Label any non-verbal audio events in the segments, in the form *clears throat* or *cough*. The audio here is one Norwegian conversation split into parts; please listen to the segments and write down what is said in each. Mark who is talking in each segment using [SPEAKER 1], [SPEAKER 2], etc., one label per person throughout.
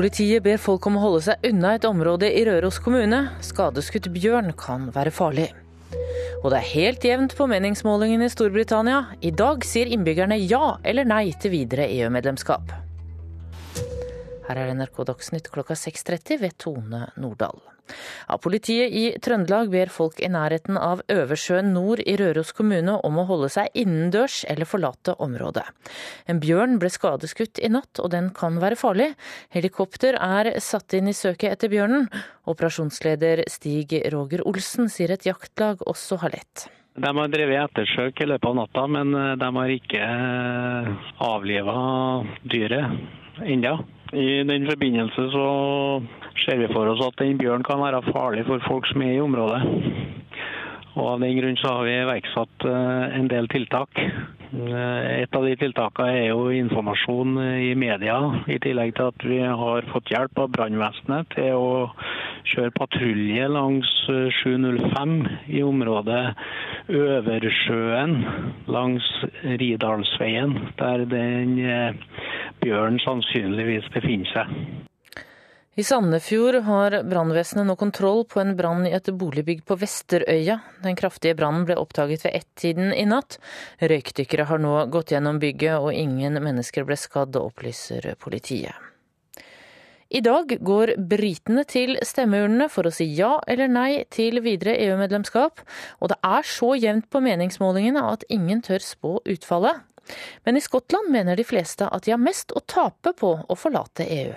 [SPEAKER 1] Politiet ber folk om å holde seg unna et område i Røros kommune. Skadeskutt bjørn kan være farlig. Og det er helt jevnt på meningsmålingene i Storbritannia. I dag sier innbyggerne ja eller nei til videre EU-medlemskap. Her er NRK Dagsnytt klokka 6.30 ved Tone Nordahl. Ja, politiet i Trøndelag ber folk i nærheten av Øversjøen nord i Røros kommune om å holde seg innendørs eller forlate området. En bjørn ble skadeskutt i natt, og den kan være farlig. Helikopter er satt inn i søket etter bjørnen. Operasjonsleder Stig Roger Olsen sier et jaktlag også har lett.
[SPEAKER 2] De har drevet ettersøk i løpet av natta, men eh, de har ikke eh, avliva dyret ennå. I den forbindelse så ser vi for oss at den bjørn kan være farlig for folk som er i området. Og Av den grunn så har vi iverksatt eh, en del tiltak. Eh, et av de tiltakene er jo informasjon i media, i tillegg til at vi har fått hjelp av brannvesenet til å kjøre patrulje langs 705 eh, i området Øversjøen langs Ridalsveien, der den bjørnen sannsynligvis befinner seg.
[SPEAKER 1] I Sandefjord har brannvesenet nå kontroll på en brann i et boligbygg på Vesterøya. Den kraftige brannen ble oppdaget ved ett-tiden i natt. Røykdykkere har nå gått gjennom bygget, og ingen mennesker ble skadd, opplyser politiet. I dag går britene til stemmeurnene for å si ja eller nei til videre EU-medlemskap, og det er så jevnt på meningsmålingene at ingen tør spå utfallet. Men i Skottland mener de fleste at de har mest å tape på å forlate EU.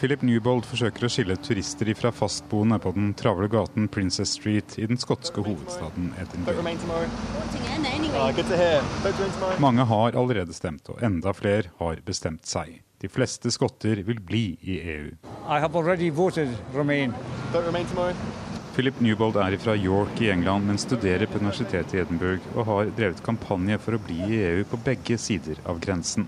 [SPEAKER 3] Philip Newbold forsøker å skille turister fra fastboende på den travle gaten Princess Street i den skotske hovedstaden Edinburgh. Mange har allerede stemt, og enda flere har bestemt seg. De fleste skotter vil bli i EU. Philip Newbold er fra York i England, men studerer på universitetet i Edinburgh og har drevet kampanje for å bli i EU på begge sider av grensen.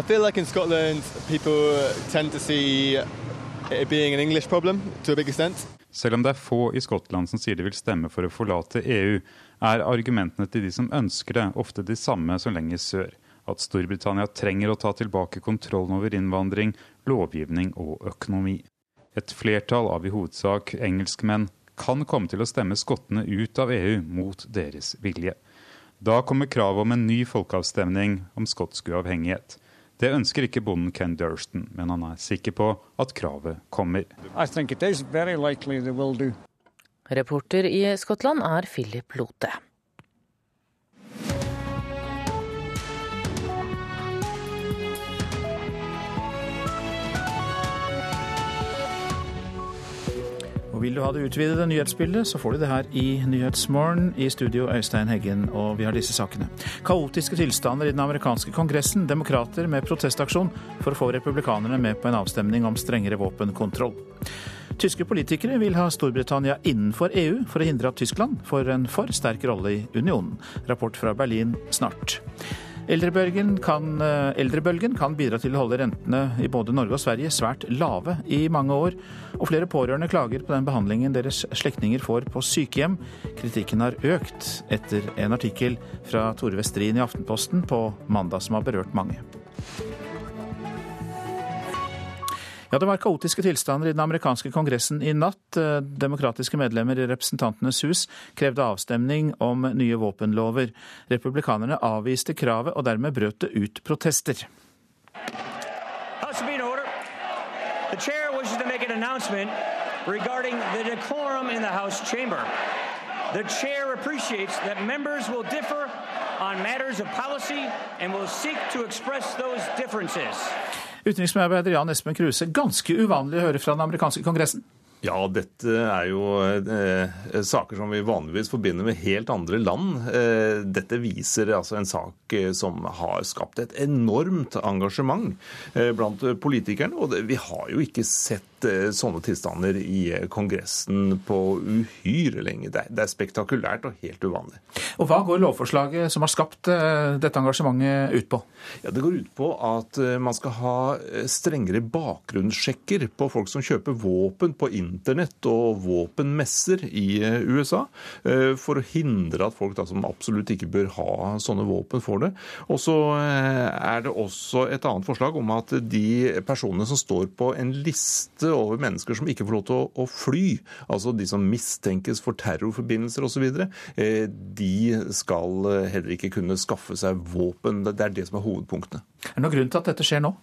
[SPEAKER 3] I feel like in Scotland people tend to see it being an English problem to a big extent. Selv om det er få i Skottland som sier de vil stemme for å forlate EU, er argumentene til de som ønsker det, ofte de samme som lenger sør. At Storbritannia trenger å ta tilbake kontrollen over innvandring, lovgivning og økonomi. Et flertall av i hovedsak engelskmenn kan komme til å stemme skottene ut av EU mot deres vilje. Da kommer kravet om en ny folkeavstemning om skotsk uavhengighet. Det ønsker ikke bonden Ken Durston, men han er sikker på at kravet kommer.
[SPEAKER 1] Reporter i Skottland er Philip Lote.
[SPEAKER 4] Og Vil du ha det utvidede nyhetsbildet, så får du det her i Nyhetsmorgen. I studio Øystein Heggen, og vi har disse sakene. Kaotiske tilstander i den amerikanske kongressen. Demokrater med protestaksjon for å få republikanerne med på en avstemning om strengere våpenkontroll. Tyske politikere vil ha Storbritannia innenfor EU for å hindre at Tyskland får en for sterk rolle i unionen. Rapport fra Berlin snart. Eldrebølgen kan, eh, eldrebølgen kan bidra til å holde rentene i både Norge og Sverige svært lave i mange år, og flere pårørende klager på den behandlingen deres slektninger får på sykehjem. Kritikken har økt etter en artikkel fra Tore Westrin i Aftenposten på mandag som har berørt mange. Ja, Det var kaotiske tilstander i den amerikanske kongressen i natt. Eh, demokratiske medlemmer i Representantenes hus krevde avstemning om nye våpenlover. Republikanerne avviste kravet, og dermed brøt det ut protester. The chair appreciates that members will differ on matters of policy and will seek to express those differences. Utenriksmedarbeider Jan Espen Kruse, ganske uvanlig å høre fra den amerikanske kongressen?
[SPEAKER 5] Ja, dette er jo eh, saker som vi vanligvis forbinder med helt andre land. Eh, dette viser altså en sak eh, som har skapt et enormt engasjement eh, blant politikerne. Og det, vi har jo ikke sett sett sånne tilstander i Kongressen på uhyre lenge. Det er spektakulært og helt uvanlig.
[SPEAKER 4] Og Hva går lovforslaget som har skapt dette engasjementet ut på?
[SPEAKER 5] Ja, Det går ut på at man skal ha strengere bakgrunnssjekker på folk som kjøper våpen på internett og våpenmesser i USA, for å hindre at folk da, som absolutt ikke bør ha sånne våpen, får det. Og så er det også et annet forslag om at de personene som står på en liste over mennesker som ikke får lov til å, fly, altså de som mistenkes for terrorforbindelser osv., eh, de skal heller ikke kunne skaffe seg våpen. Det er det som er hovedpunktene.
[SPEAKER 4] Er det noen grunn til at dette skjer nå?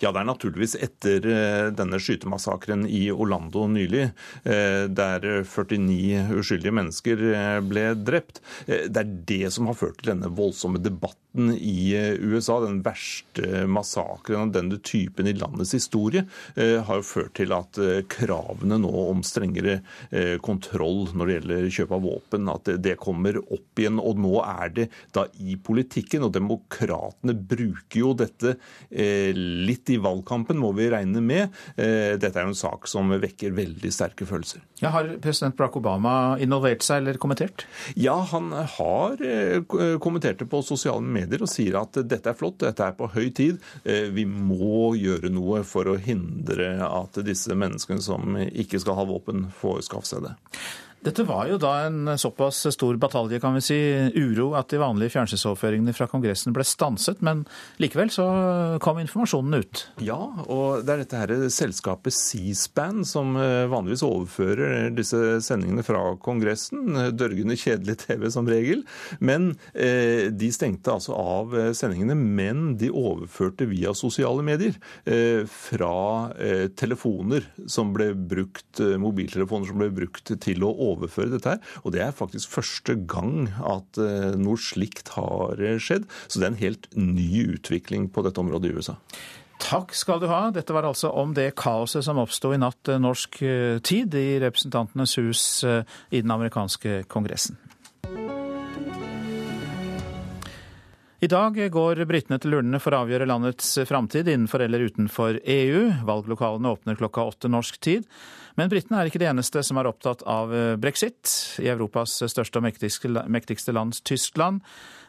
[SPEAKER 5] Ja, det er naturligvis etter eh, denne skytemassakren i Orlando nylig, eh, der 49 uskyldige mennesker ble drept. Det er det som har ført til denne voldsomme debatten i eh, USA, den verste massakren av denne typen i landets historie, eh, har jo ført til at eh, kravene nå om strengere kontroll når det gjelder kjøp av våpen, at det kommer opp igjen. Og nå er det da i politikken, og demokratene bruker jo dette litt i valgkampen, må vi regne med. Dette er jo en sak som vekker veldig sterke følelser.
[SPEAKER 4] Ja, har president Barack Obama involvert seg eller kommentert?
[SPEAKER 5] Ja, han har kommentert det på sosiale medier og sier at dette er flott, dette er på høy tid. Eh, vi må gjøre noe for å hindre at disse menneskene som ikke skal ha våpen, får skaffe seg det.
[SPEAKER 4] Dette var jo da en såpass stor batalje, kan vi si, uro, at de vanlige fjernsynsoverføringene fra Kongressen ble stanset. Men likevel så kom informasjonen ut.
[SPEAKER 5] Ja, og det er dette her selskapet C-SPAN som eh, vanligvis overfører disse sendingene fra Kongressen. Dørgende kjedelig TV som regel. Men eh, de stengte altså av eh, sendingene, men de overførte via sosiale medier. Eh, fra eh, telefoner som ble brukt, eh, mobiltelefoner som ble brukt til å overføre overføre dette her. Og det er faktisk første gang at eh, noe slikt har eh, skjedd. Så det er en helt ny utvikling på dette området i USA.
[SPEAKER 4] Takk skal du ha. Dette var altså om det kaoset som oppsto i natt eh, norsk tid i Representantenes hus i den amerikanske kongressen. I dag går britene til urnene for å avgjøre landets framtid innenfor eller utenfor EU. Valglokalene åpner klokka åtte norsk tid. Men britene er ikke de eneste som er opptatt av eh, brexit. I Europas største og mektigste land, Tyskland,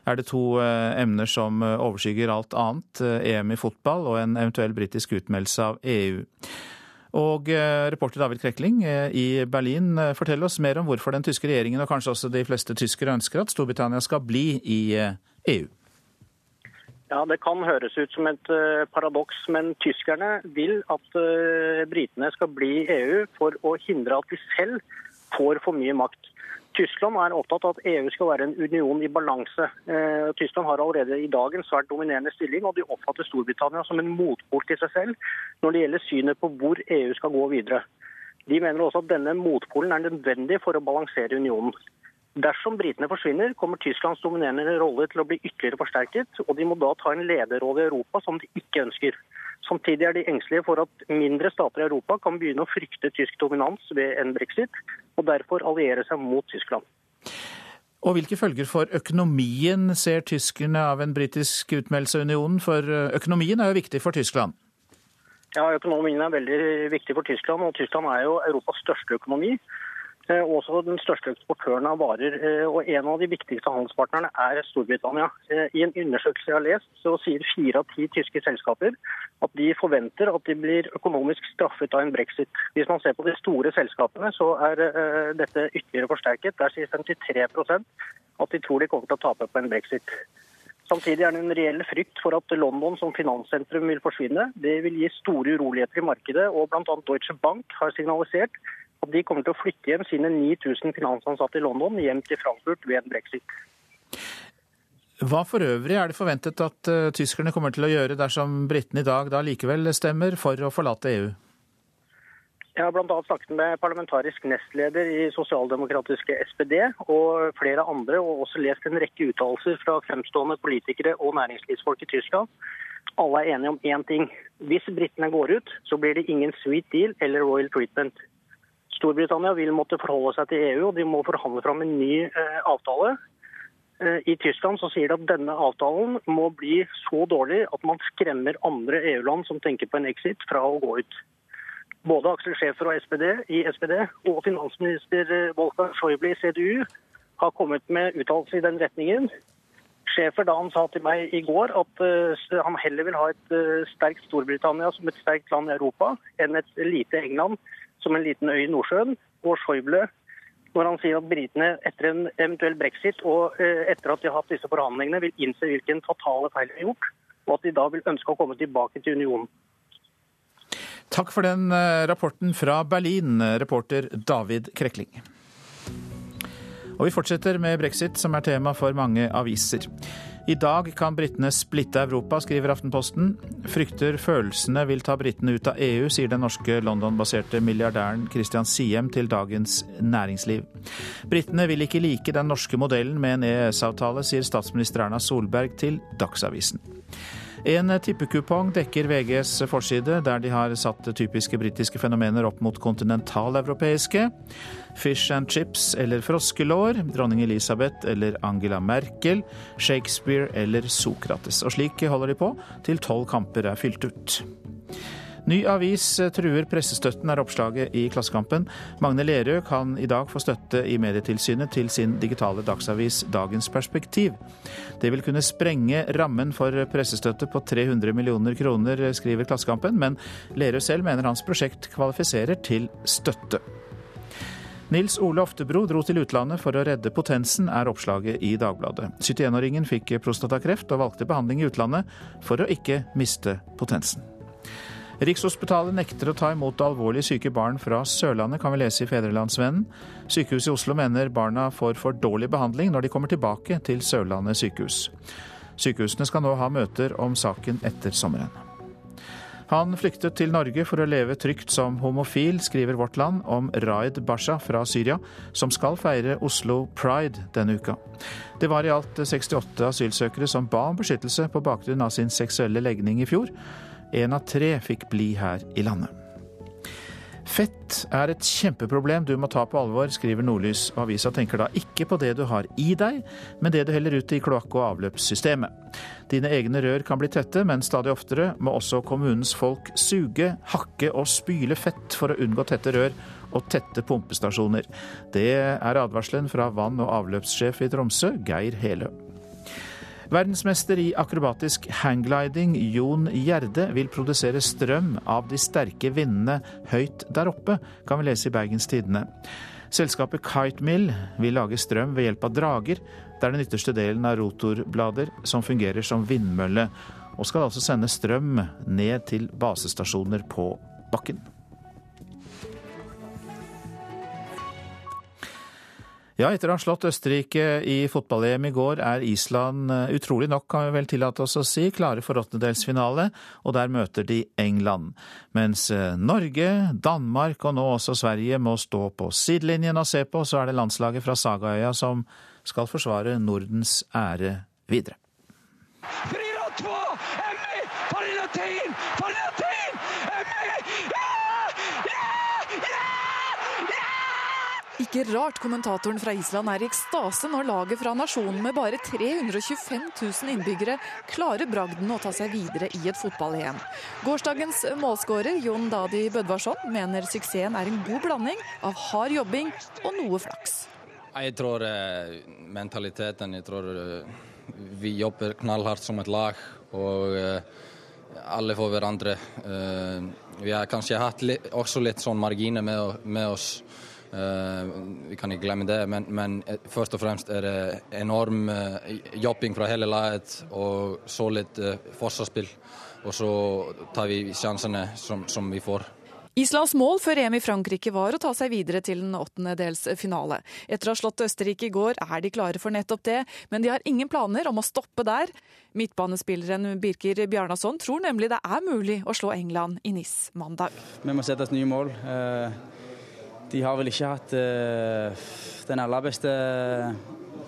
[SPEAKER 4] er det to eh, emner som eh, overskygger alt annet. EM i fotball og en eventuell britisk utmeldelse av EU. Og reporter David Krekling i Berlin, fortell oss mer om hvorfor den tyske regjeringen og kanskje også de fleste tyskere ønsker at Storbritannia skal bli i EU.
[SPEAKER 6] Ja, Det kan høres ut som et uh, paradoks, men tyskerne vil at uh, britene skal bli i EU for å hindre at de selv får for mye makt. Tyskland er opptatt av at EU skal være en union i balanse. Uh, Tyskland har allerede i dag en svært dominerende stilling, og de oppfatter Storbritannia som en motpol til seg selv når det gjelder synet på hvor EU skal gå videre. De mener også at denne motpolen er nødvendig for å balansere unionen. Dersom britene forsvinner, kommer Tysklands dominerende rolle til å bli ytterligere forsterket, og de må da ta en lederrolle i Europa som de ikke ønsker. Samtidig er de engstelige for at mindre stater i Europa kan begynne å frykte tysk dominans ved en brexit, og derfor alliere seg mot Tyskland.
[SPEAKER 4] Og Hvilke følger for økonomien ser tyskerne av en britisk utmeldelse av unionen? For økonomien er jo viktig for Tyskland?
[SPEAKER 6] Ja, økonomien er veldig viktig for Tyskland, og Tyskland er jo Europas største økonomi. Eh, også den største eksportøren av varer. Eh, og En av de viktigste handelspartnerne er Storbritannia. Eh, I en undersøkelse jeg har lest, så sier fire av ti tyske selskaper at de forventer at de blir økonomisk straffet av en brexit. Hvis man ser på de store selskapene, så er dette ytterligere forsterket. Der sier 53% at de tror de kommer til å tape på en brexit. Samtidig er det en reell frykt for at London som finanssentrum vil forsvinne. Det vil gi store uroligheter i markedet, og bl.a. Deutsche Bank har signalisert at de kommer til å flytte hjem sine 9000 finansansatte i London hjem til Frankfurt ved en brexit.
[SPEAKER 4] Hva for øvrig er det forventet at uh, tyskerne kommer til å gjøre dersom britene i dag da likevel stemmer for å forlate EU?
[SPEAKER 6] Jeg har bl.a. snakket med parlamentarisk nestleder i sosialdemokratiske SPD og flere andre, og også lest en rekke uttalelser fra fremstående politikere og næringslivsfolk i Tyskland. Alle er enige om én ting. Hvis britene går ut, så blir det ingen sweet deal eller royal treatment. Storbritannia vil måtte forholde seg til EU, og de må forhandle fram en ny eh, avtale. Eh, I Tyskland så sier de at denne avtalen må bli så dårlig at man skremmer andre EU-land som tenker på en exit, fra å gå ut. både Aksel Schæfer i SPD og finansminister Wolfgang Schäuble i CDU har kommet med uttalelser i den retningen. Schäfer da han sa til meg i går at han heller vil ha et sterkt Storbritannia som et sterkt land i Europa enn et lite England som en liten øy i Nordsjøen. Og Schäuble når han sier at britene etter en eventuell brexit og uh, etter at de har hatt disse forhandlingene, vil innse hvilken fatale feil de har gjort, og at de da vil ønske å komme tilbake til unionen.
[SPEAKER 4] Takk for den rapporten fra Berlin, reporter David Krekling. Og vi fortsetter med brexit, som er tema for mange aviser. I dag kan britene splitte Europa, skriver Aftenposten. Frykter følelsene vil ta britene ut av EU, sier den norske London-baserte milliardæren Christian Siem til Dagens Næringsliv. Britene vil ikke like den norske modellen med en EØS-avtale, sier statsminister Erna Solberg til Dagsavisen. En tippekupong dekker VGs forside, der de har satt typiske britiske fenomener opp mot kontinentaleuropeiske. Fish and chips eller froskelår, dronning Elisabeth eller Angela Merkel, Shakespeare eller Sokrates. Og slik holder de på til tolv kamper er fylt ut. Ny avis truer pressestøtten, er oppslaget i Klassekampen. Magne Lerøe kan i dag få støtte i Medietilsynet til sin digitale dagsavis Dagens Perspektiv. Det vil kunne sprenge rammen for pressestøtte på 300 millioner kroner, skriver Klassekampen, men Lerøe selv mener hans prosjekt kvalifiserer til støtte. Nils Ole Oftebro dro til utlandet for å redde potensen, er oppslaget i Dagbladet. 71-åringen fikk prostatakreft og valgte behandling i utlandet for å ikke miste potensen. Rikshospitalet nekter å ta imot alvorlig syke barn fra Sørlandet, kan vi lese i Fedrelandsvennen. Sykehuset i Oslo mener barna får for dårlig behandling når de kommer tilbake til Sørlandet sykehus. Sykehusene skal nå ha møter om saken etter sommeren. Han flyktet til Norge for å leve trygt som homofil, skriver Vårt Land om Raid Basha fra Syria, som skal feire Oslo Pride denne uka. Det var i alt 68 asylsøkere som ba om beskyttelse på bakgrunn av sin seksuelle legning i fjor. En av tre fikk bli her i landet. Fett er et kjempeproblem du må ta på alvor, skriver Nordlys, og avisa tenker da ikke på det du har i deg, men det du heller ut i kloakk- og avløpssystemet. Dine egne rør kan bli tette, men stadig oftere må også kommunens folk suge, hakke og spyle fett for å unngå tette rør og tette pumpestasjoner. Det er advarselen fra vann- og avløpssjef i Tromsø, Geir Helø. Verdensmester i akrobatisk hanggliding Jon Gjerde vil produsere strøm av de sterke vindene høyt der oppe, kan vi lese i Bergens Tidende. Selskapet Kitemill vil lage strøm ved hjelp av drager. Det er den ytterste delen av rotorblader som fungerer som vindmølle, og skal altså sende strøm ned til basestasjoner på bakken. Ja, etter å ha slått Østerrike i fotball-EM i går, er Island eh, utrolig nok, kan vi vel tillate oss å si, klare for åttendedelsfinale, og der møter de England. Mens eh, Norge, Danmark og nå også Sverige må stå på sidelinjen og se på, så er det landslaget fra Sagaøya som skal forsvare Nordens ære videre.
[SPEAKER 7] Ikke rart kommentatoren fra Island er i ekstase når laget fra nasjonen med bare 325 000 innbyggere klarer bragden å ta seg videre i et fotball-EM. Gårsdagens målskårer Jon Dadi Bødvarsson mener suksessen er en god blanding av hard jobbing og noe flaks.
[SPEAKER 8] Jeg tror eh, mentaliteten Jeg tror eh, vi jobber knallhardt som et lag. og eh, alle for hverandre. Vi har kanskje hatt også litt sånn marginer med, oss vi kan ikke glemme det, men, men, eh, først og fremst er det enorm uh, jobbing fra hele laget og så litt forsvarsspill. Og så tar vi sjansene som, som, vi får.
[SPEAKER 7] Islands mål før EM i Frankrike var å ta seg videre til den åttendedelsfinale. Etter å ha slått Østerrike i går er de klare for nettopp det, men de har ingen planer om å stoppe der. Midtbanespilleren Birker Bjarnason tror nemlig det er mulig å slå England i NIS mandag.
[SPEAKER 9] Vi må sette oss nye mål. De har vel ikke hatt uh, den aller beste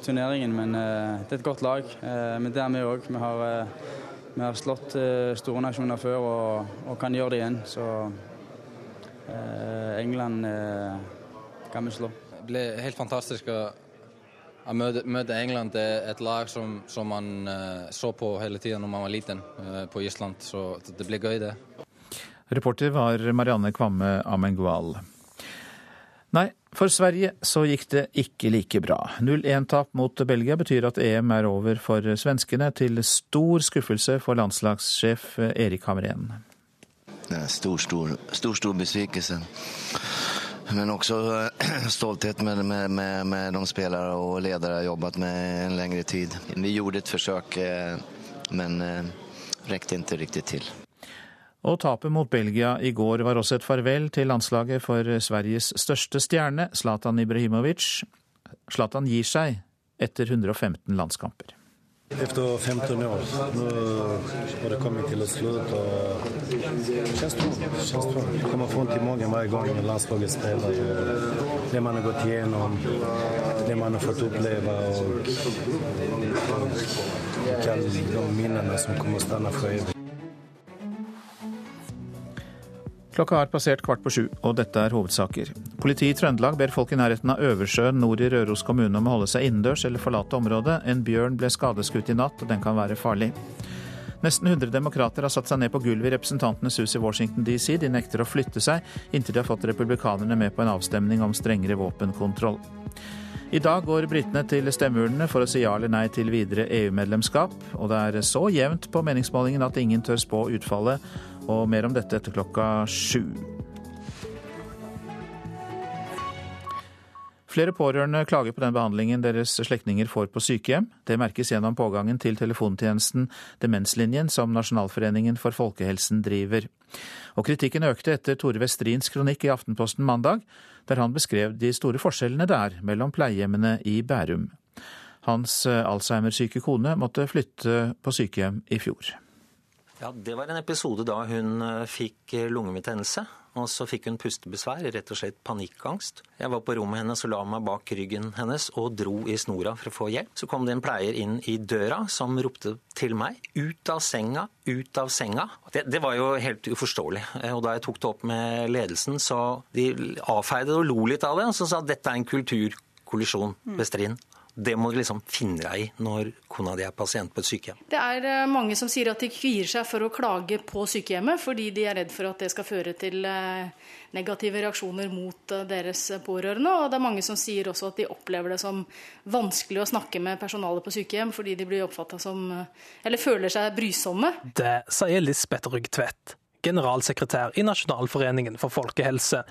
[SPEAKER 9] turneringen, men uh, det er et godt lag. Uh, men det er vi òg. Vi, vi, har slått store nasjoner før og, og, kan gjøre det igjen. Så England kan vi slå.
[SPEAKER 8] Det ble helt fantastisk å, å møte, møte, England. Det er et lag som, som man så på hele tida når man var liten på Island. Så det blir gøy, det.
[SPEAKER 4] Reporter var Marianne Kvamme Amengual. Nei, for Sverige så gikk det ikke like bra. 0-1-tap mot Belgia betyr at EM er over for svenskene, til stor skuffelse for landslagssjef Erik Hamren.
[SPEAKER 10] Stor, stor, stor, stor besvikelse. Men også eh, *clears throat* stolthet med, med, med, med de spillere og ledere jeg har jobbet med en lengre tid. Vi gjorde et forsøk, eh, men eh, rekte ikke riktig til.
[SPEAKER 4] Og tapet mot Belgia i går var også et farvel til landslaget for Sveriges største stjerne, Zlatan Ibrahimovic. Zlatan gir seg etter 115 landskamper.
[SPEAKER 11] Etter 15 år. Nå har det kommet til et slutt. og Det kjennes bra. Det kommer vondt i magen hver gang landslaget spiller. Det man har gått gjennom, det man har fått oppleve. og, og og de minnene som kommer å stå for evig.
[SPEAKER 4] Klokka har passert kvart på sju, og dette er hovedsaker. Politiet i Trøndelag ber folk i nærheten av Øversjøen nord i Røros kommune om å holde seg innendørs eller forlate området. En bjørn ble skadeskutt i natt, og den kan være farlig. Nesten 100 demokrater har satt seg ned på gulvet i Representantenes hus i Washington DC. De nekter å flytte seg inntil de har fått republikanerne med på en avstemning om strengere våpenkontroll. I dag går britene til stemmeurnene for å si ja eller nei til videre EU-medlemskap, og det er så jevnt på meningsmålingen at ingen tør spå utfallet og mer om dette etter klokka sju. Flere pårørende klager på den behandlingen deres slektninger får på sykehjem. Det merkes gjennom pågangen til telefontjenesten Demenslinjen, som Nasjonalforeningen for folkehelsen driver. Og kritikken økte etter Tore Vestrins kronikk i Aftenposten mandag, der han beskrev de store forskjellene det er mellom pleiehjemmene i Bærum. Hans Alzheimer-syke kone måtte flytte på sykehjem i fjor.
[SPEAKER 12] Ja, Det var en episode da hun eh, fikk eh, lungebetennelse. Og så fikk hun pustebesvær, rett og slett panikkangst. Jeg var på rommet hennes og la meg bak ryggen hennes og dro i snora for å få hjelp. Så kom det en pleier inn i døra som ropte til meg. Ut av senga, ut av senga. Det, det var jo helt uforståelig. Eh, og da jeg tok det opp med ledelsen, så de avfeide og lo litt av det. Og så sa dette er en kulturkollisjon, Bestrin. Det må du liksom finne deg i når kona di er pasient på et sykehjem.
[SPEAKER 13] Det er eh, mange som sier at de kvier seg for å klage på sykehjemmet, fordi de er redd for at det skal føre til eh, negative reaksjoner mot eh, deres pårørende. Og det er mange som sier også at de opplever det som vanskelig å snakke med personalet på sykehjem, fordi de blir oppfatta som Eller føler seg brysomme.
[SPEAKER 14] Det sier Lisbeth Rygtvedt generalsekretær i Nasjonalforeningen for folkehelse.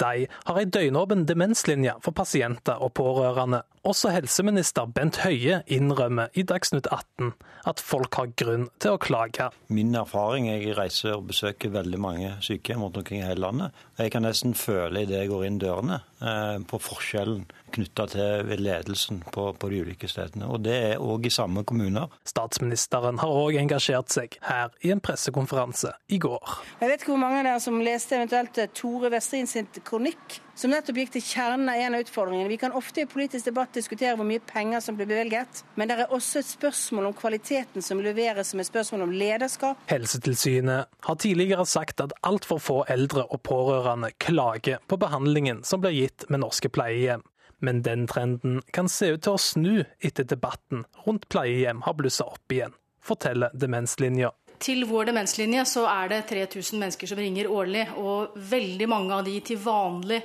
[SPEAKER 14] De har ei døgnåpen demenslinje for pasienter og pårørende. Også helseminister Bent Høie innrømmer i Dagsnytt 18 at folk har grunn til å klage.
[SPEAKER 15] Min erfaring er jeg reiser og besøker veldig mange sykehjem rundt omkring i hele landet. Jeg kan nesten føle idet jeg går inn dørene, eh, på forskjellen knytta til ledelsen på, på, de ulike stedene. Og det er òg i samme kommuner.
[SPEAKER 14] Statsministeren har òg engasjert seg her i en pressekonferanse i går.
[SPEAKER 16] Jeg vet ikke hvor mange av dere som leste eventuelt Tore Westrin sin kronikk som nettopp gikk til kjernen av en av utfordringene. Vi kan ofte i politisk debatt diskutere hvor mye penger som blir bevilget, men det er også et spørsmål om kvaliteten som leveres, som et spørsmål om lederskap.
[SPEAKER 14] Helsetilsynet har tidligere sagt at altfor få eldre og pårørende klager på behandlingen som blir gitt med norske pleiehjem. Men den trenden kan se ut til å snu etter debatten rundt pleiehjem har blussa opp igjen, forteller Demenslinja.
[SPEAKER 13] Til vår demenslinje så er det 3000 mennesker som ringer årlig, og veldig mange av de til vanlig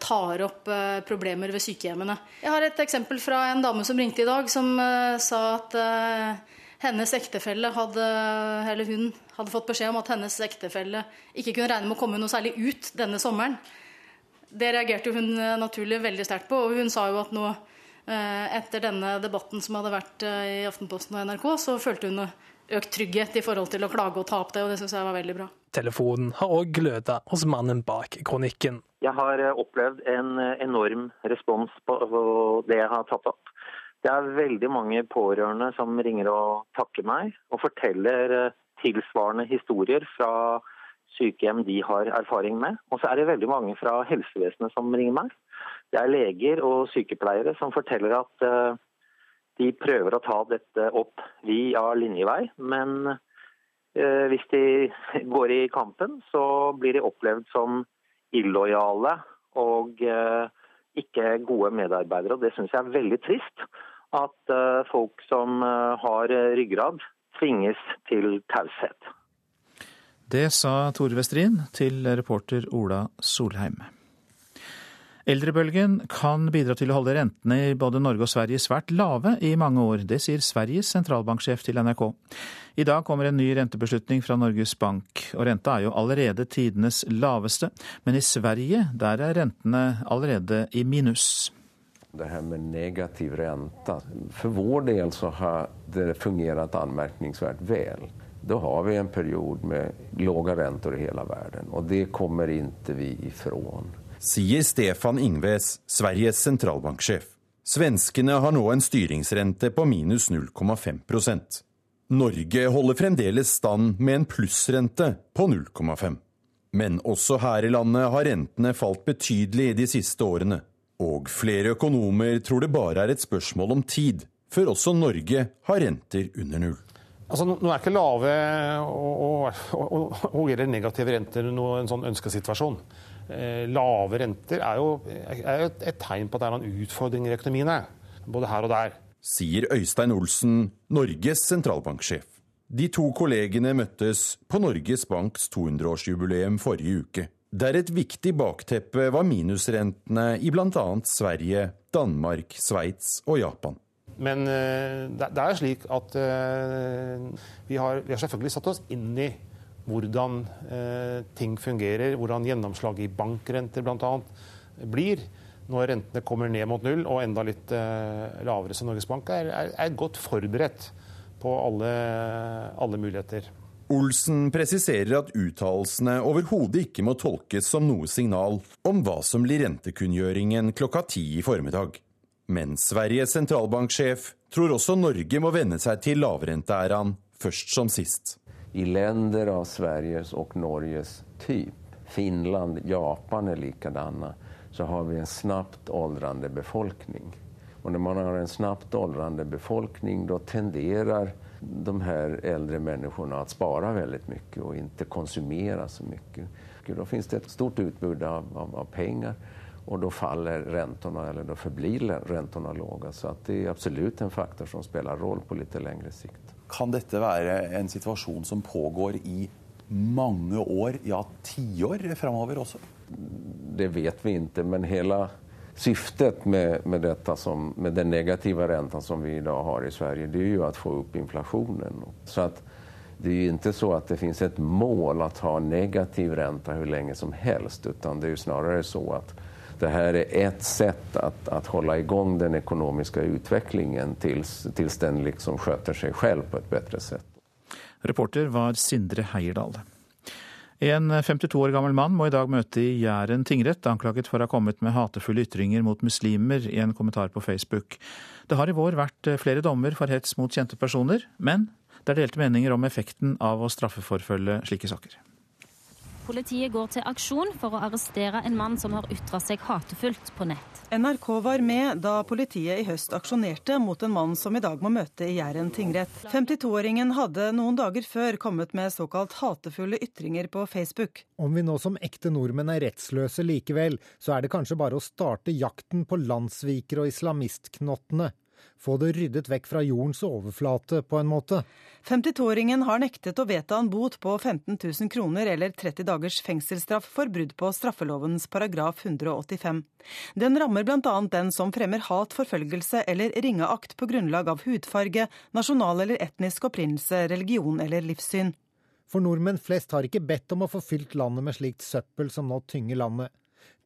[SPEAKER 13] tar opp eh, problemer ved sykehjemmene. Jeg har et eksempel fra en dame som ringte i dag, som eh, sa at hennes ektefelle hadde, eller hun hadde fått beskjed om at hennes ektefelle ikke kunne regne med å komme noe særlig ut denne sommeren. Det reagerte hun naturlig veldig sterkt på, og hun sa jo at nå etter denne debatten som hadde vært i Aftenposten og NRK, så følte hun økt trygghet i forhold til å klage og ta opp det, og det syns jeg var veldig bra.
[SPEAKER 14] Telefonen har òg gløda hos mannen bak kronikken.
[SPEAKER 17] Jeg har eh, opplevd en eh, enorm respons på det jeg har tatt opp. Det er veldig mange pårørende som ringer og takker meg, og forteller eh, tilsvarende historier fra sykehjem de har erfaring med. Og så er det veldig mange fra helsevesenet som ringer meg. Det er leger og sykepleiere som forteller at de prøver å ta dette opp via linjevei, men hvis de *laughs* går i kampen, så blir de opplevd som illojale og eh, ikke gode medarbeidere. Og Det syns jeg er veldig trist. At eh, folk som har ryggrad, tvinges til taushet.
[SPEAKER 4] Det sa Tore Westrin til reporter Ola Solheim. Eldrebølgen kan bidra til å holde rentene i både Norge og Sverige svært lave i mange år. Det sier Sveriges sentralbanksjef til NRK. I dag kommer en ny rentebeslutning fra Norges Bank, og renta er jo allerede tidenes laveste. Men i Sverige, der er rentene allerede i minus.
[SPEAKER 18] Det her med negativ rente. For vår del så har det fungert anmerkningsvært vel. Da har vi en periode med lave renter i hele verden, og det kommer ikke vi ifra
[SPEAKER 19] sier Stefan Ingves, Sveriges sentralbanksjef. Svenskene har nå en styringsrente på minus 0,5% Norge holder fremdeles stand med en plussrente på 0,5. Men også her i landet har rentene falt betydelig de siste årene. Og flere økonomer tror det bare er et spørsmål om tid før også Norge har renter under null.
[SPEAKER 20] Altså, nå er ikke lave og, og, negative renter en sånn ønskesituasjon. Eh, lave renter er jo, er jo et tegn på at det er noen utfordringer i økonomien både her og der.
[SPEAKER 19] Sier Øystein Olsen, Norges sentralbanksjef. De to kollegene møttes på Norges Banks 200-årsjubileum forrige uke. Der et viktig bakteppe var minusrentene i bl.a. Sverige, Danmark, Sveits og Japan.
[SPEAKER 20] Men eh, det er slik at eh, vi har, vi har selvfølgelig satt oss inn i hvordan eh, ting fungerer, hvordan gjennomslaget i bankrenter bl.a. blir når rentene kommer ned mot null og enda litt eh, lavere. Så Norges Bank er, er, er godt forberedt på alle, alle muligheter.
[SPEAKER 19] Olsen presiserer at uttalelsene overhodet ikke må tolkes som noe signal om hva som blir rentekunngjøringen klokka ti i formiddag. Men Sveriges sentralbanksjef tror også Norge må venne seg til lavrenteæraen først som sist
[SPEAKER 18] i länder av Sveriges og Norges typ, Finland, Japan er likadana, så har vi en snabbt åldrande befolkning. Og når man har en snabbt åldrande befolkning, da tenderer de her eldre människorna å spara veldig mye og ikke konsumere så mye. Da finnes det et stort utbud av, av, av penger, og da faller rentene, eller da förblir rentene låga. Så det er absolut en faktor som spelar roll på litt lengre sikt.
[SPEAKER 21] Kan dette være en situasjon som pågår i mange år, ja tiår framover også?
[SPEAKER 18] Det vet vi ikke, men hele syftet med, med, som, med, den negative renta som vi i dag har i Sverige, det er jo å få opp inflasjonen. Så det er jo ikke så at det finnes et mål å ha negativ rente hvor lenge som helst, utan det er jo snarere så at det her er ett sett att, att hålla igång den økonomiske utviklingen tills den liksom sköter seg selv på et bedre sett.
[SPEAKER 4] Reporter var Sindre Heierdal. En 52 år gammel mann må i dag møte i Jæren tingrett, anklaget for å ha kommet med hatefulle ytringer mot muslimer i en kommentar på Facebook. Det har i vår vært flere dommer for hets mot kjente personer, men det er delte meninger om effekten av å straffeforfølge slike saker.
[SPEAKER 22] Politiet går til aksjon for å arrestere en mann som har ytra seg hatefullt på nett.
[SPEAKER 23] NRK var med da politiet i høst aksjonerte mot en mann som i dag må møte i Jæren tingrett. 52-åringen hadde noen dager før kommet med såkalt hatefulle ytringer på Facebook.
[SPEAKER 24] Om vi nå som ekte nordmenn er rettsløse likevel, så er det kanskje bare å starte jakten på landssvikere og islamistknottene få det ryddet vekk fra jordens overflate, på en måte.
[SPEAKER 23] 52-åringen har nektet å vedta en bot på 15 000 kroner eller 30 dagers fengselsstraff for brudd på straffelovens paragraf 185. Den rammer bl.a. den som fremmer hat, forfølgelse eller ringeakt på grunnlag av hudfarge, nasjonal eller etnisk opprinnelse, religion eller livssyn.
[SPEAKER 24] For nordmenn flest har ikke bedt om å få fylt landet med slikt søppel som nå tynger landet.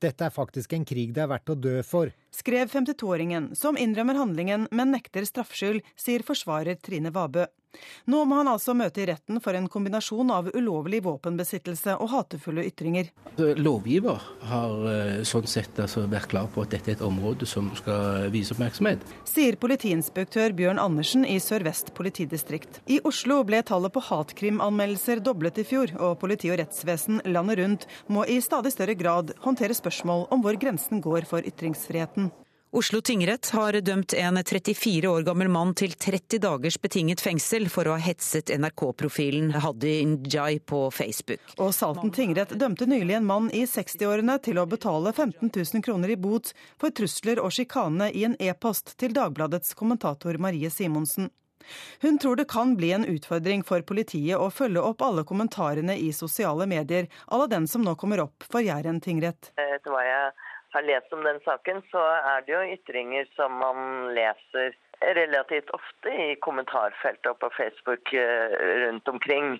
[SPEAKER 24] Dette er faktisk en krig det er verdt å dø for.
[SPEAKER 23] Skrev 52-åringen, som innrømmer handlingen, men nekter straffskyld, sier forsvarer Trine Vabø. Nå må han altså møte i retten for en kombinasjon av ulovlig våpenbesittelse og hatefulle ytringer.
[SPEAKER 25] Lovgiver har eh, sånn sett altså vært klar på at dette er et område som skal vise oppmerksomhet.
[SPEAKER 23] Sier politiinspektør Bjørn Andersen i Sør-Vest politidistrikt. I Oslo ble tallet på hatkrimanmeldelser doblet i fjor, og politi og rettsvesen landet rundt må i stadig større grad håndtere spørsmål om hvor grensen går for ytringsfriheten.
[SPEAKER 26] Oslo tingrett har dømt en 34 år gammel mann til 30 dagers betinget fengsel for å ha hetset NRK-profilen Hadi Njay på Facebook.
[SPEAKER 23] Og Salten tingrett dømte nylig en mann i 60-årene til å betale 15 000 kroner i bot for trusler og sjikane i en e-post til Dagbladets kommentator Marie Simonsen. Hun tror det kan bli en utfordring for politiet å følge opp alle kommentarene i sosiale medier à la den som nå kommer opp for Jæren tingrett.
[SPEAKER 27] Det var jeg har lest om den saken, så er det jo ytringer som man leser relativt ofte i kommentarfeltet og på Facebook eh, rundt omkring.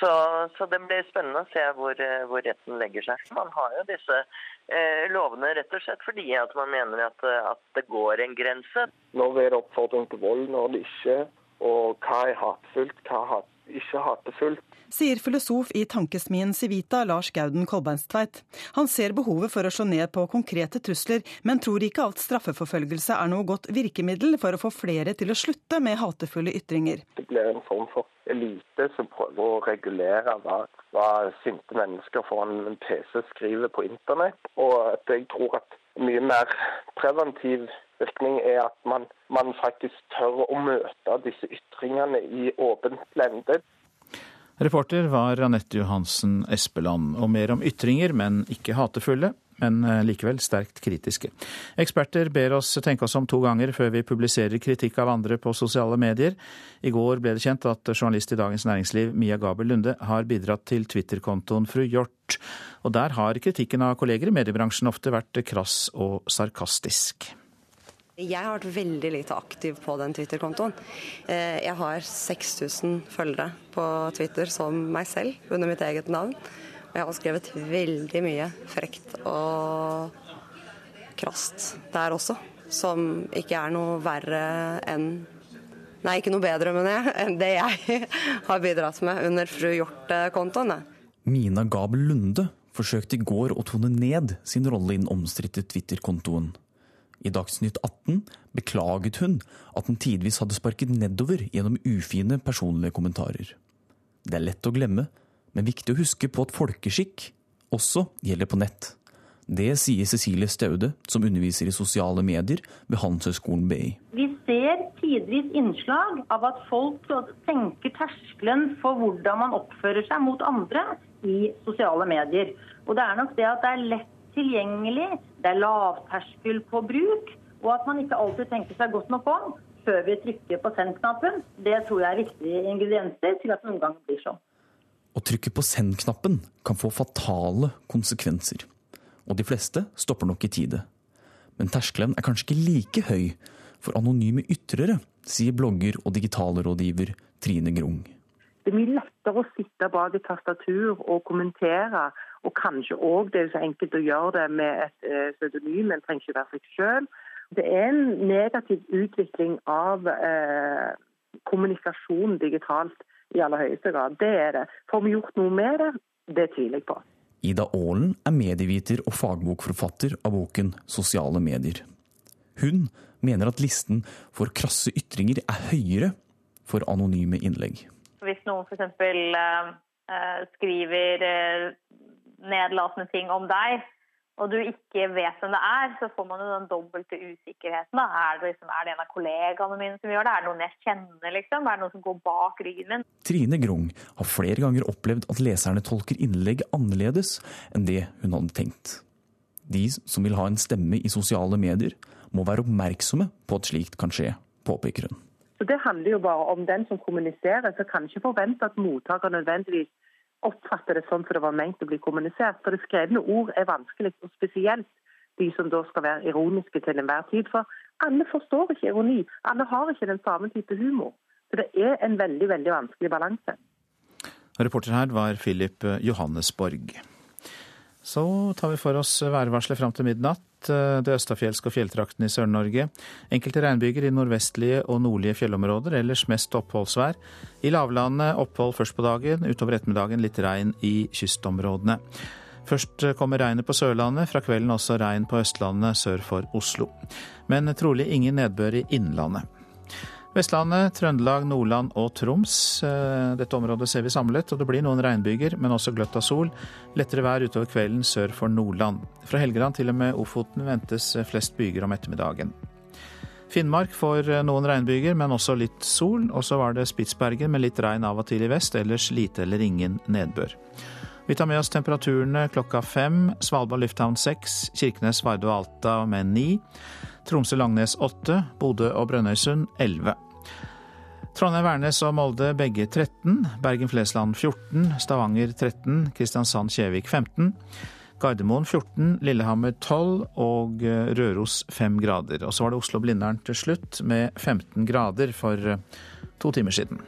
[SPEAKER 27] Så, så, det blir spennende å se hvor, eh, hvor, retten legger seg. Man har jo disse eh, lovene rett og slett fordi at man mener at, at det går en grense.
[SPEAKER 28] Når er det oppfordring til vold, når det ikke? Og hva er hatefullt, hva er ikke hatefullt?
[SPEAKER 23] sier filosof i tankesmien Civita Lars Gauden Kolbeinstveit. Han ser behovet for å slå ned på konkrete trusler, men tror ikke alt straffeforfølgelse er noe godt virkemiddel for å få flere til å slutte med hatefulle ytringer.
[SPEAKER 28] Det blir en form for elite som prøver å regulere hva, hva sinte mennesker foran en PC skriver på internett. Og at jeg tror at mye mer preventiv virkning er at man, man faktisk tør å møte disse ytringene i åpent lende.
[SPEAKER 4] Reporter var Anette Johansen Espeland. Og mer om ytringer, men ikke hatefulle, men eh, likevel sterkt kritiske. Eksperter ber oss tenke oss om to ganger før vi publiserer kritikk av andre på sosiale medier. I går ble det kjent at journalist i Dagens Næringsliv Mia Gabel Lunde har bidratt til Twitter-kontoen Fru Hjort. Og der har kritikken av kolleger i mediebransjen ofte vært krass og sarkastisk.
[SPEAKER 29] Jeg har vært veldig lite aktiv på den Twitter-kontoen. Eh, jeg har 6000 følgere på Twitter som meg selv, under mitt eget navn. Og jeg har skrevet veldig mye frekt og krast der også. Som ikke er noe verre enn Nei, ikke noe bedre, mener jeg, enn det jeg *laughs* har bidratt med under Fru Hjort-kontoen.
[SPEAKER 30] Mina Gabel Lunde forsøkte i går å tone ned sin rolle i den omstridte Twitter-kontoen. I Dagsnytt 18 beklaget hun at den tidvis hadde sparket nedover gjennom ufine personlige kommentarer. Det er lett å glemme, men viktig å huske på at folkeskikk også gjelder på nett. Det sier Cecilie Staude, som underviser i sosiale medier ved Handelshøyskolen BI.
[SPEAKER 31] Vi ser tidvis innslag av at folk senker terskelen for hvordan man oppfører seg mot andre i sosiale medier. Og det er nok det at det er lett tilgjengelig, det er lavterskel på bruk, og at man ikke alltid tenker seg godt nok om før vi trykker på send-knappen. Det tror jeg er viktige ingredienser til at det noen ganger blir sånn.
[SPEAKER 30] Å trykke på send-knappen kan få fatale konsekvenser. Og de fleste stopper nok i tide. Men terskelen er kanskje ikke like høy for anonyme ytrere, sier blogger og digitalrådgiver Trine Grung.
[SPEAKER 31] Det er mye lettere å sitte bak et tastatur og kommentere og kanskje òg det er så enkelt å gjøre det med et eh, pseudonym, en trenger ikke være seg sjøl. Det er en negativ utvikling av eh, kommunikasjon digitalt i aller høyeste grad. Det er det. Får vi gjort noe med det? Det tviler jeg på.
[SPEAKER 30] Ida Aalen er medieviter og fagbokforfatter av boken 'Sosiale medier'. Hun mener at listen for krasse ytringer er høyere for anonyme innlegg.
[SPEAKER 32] Hvis noen f.eks. Uh, eh, skriver uh, nedlatende ting om deg, og du ikke vet hvem det er, så får man jo den dobbelte usikkerheten. Da. Er det, liksom, er det en av kollegaene mine som gjør det? Er det noen jeg kjenner? Liksom? Er det noen som går bak ryggen min?
[SPEAKER 30] Trine Grung har flere ganger opplevd at leserne tolker innlegg annerledes enn det hun hadde tenkt. De som vil ha en stemme i sosiale medier, må være oppmerksomme på at slikt kan skje, påpeker hun.
[SPEAKER 31] Så Det handler jo bare om den som kommuniserer, så kan ikke forvente at mottaker nødvendigvis oppfatter det sånn som det var ment å bli kommunisert. For det skrevne ord er vanskelig, og spesielt de som da skal være ironiske til enhver tid. For alle forstår ikke ironi. Alle har ikke den samme type humor. Så det er en veldig, veldig vanskelig balanse.
[SPEAKER 4] Reporter her var Philip Johannesborg. Så tar vi for oss værvarselet fram til midnatt. Det østafjelske og fjelltraktene i Sør-Norge. Enkelte regnbyger i nordvestlige og nordlige fjellområder, ellers mest oppholdsvær. I lavlandet opphold først på dagen, utover ettermiddagen litt regn i kystområdene. Først kommer regnet på Sørlandet, fra kvelden også regn på Østlandet sør for Oslo. Men trolig ingen nedbør i Innlandet. Vestlandet, Trøndelag, Nordland og Troms. Eh, dette området ser vi samlet, og det blir noen regnbyger, men også gløtt av sol. Lettere vær utover kvelden sør for Nordland. Fra Helgeland til og med Ofoten ventes flest byger om ettermiddagen. Finnmark får eh, noen regnbyger, men også litt sol. Og så var det Spitsbergen med litt regn av og til i vest, ellers lite eller ingen nedbør. Vi tar med oss temperaturene klokka fem. Svalbard lufthavn seks, Kirkenes, Vardø og Alta med ni. Tromsø-Langnes 8, Bodø og Brønnøysund 11. Trondheim, Værnes og Molde begge 13. Bergen-Flesland 14. Stavanger 13. Kristiansand-Kjevik 15. Gardermoen 14, Lillehammer 12 og eh, Røros 5 grader. Og så var det Oslo-Blindern til slutt med 15 grader for eh, to timer siden.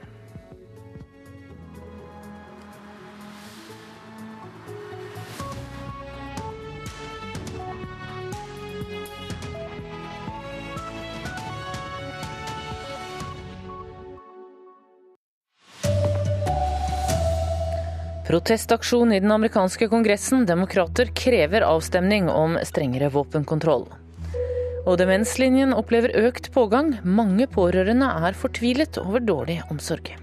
[SPEAKER 1] Protestaksjon i den amerikanske kongressen. Demokrater krever avstemning om strengere våpenkontroll. Og Demenslinjen opplever økt pågang. Mange pårørende er fortvilet over dårlig omsorg.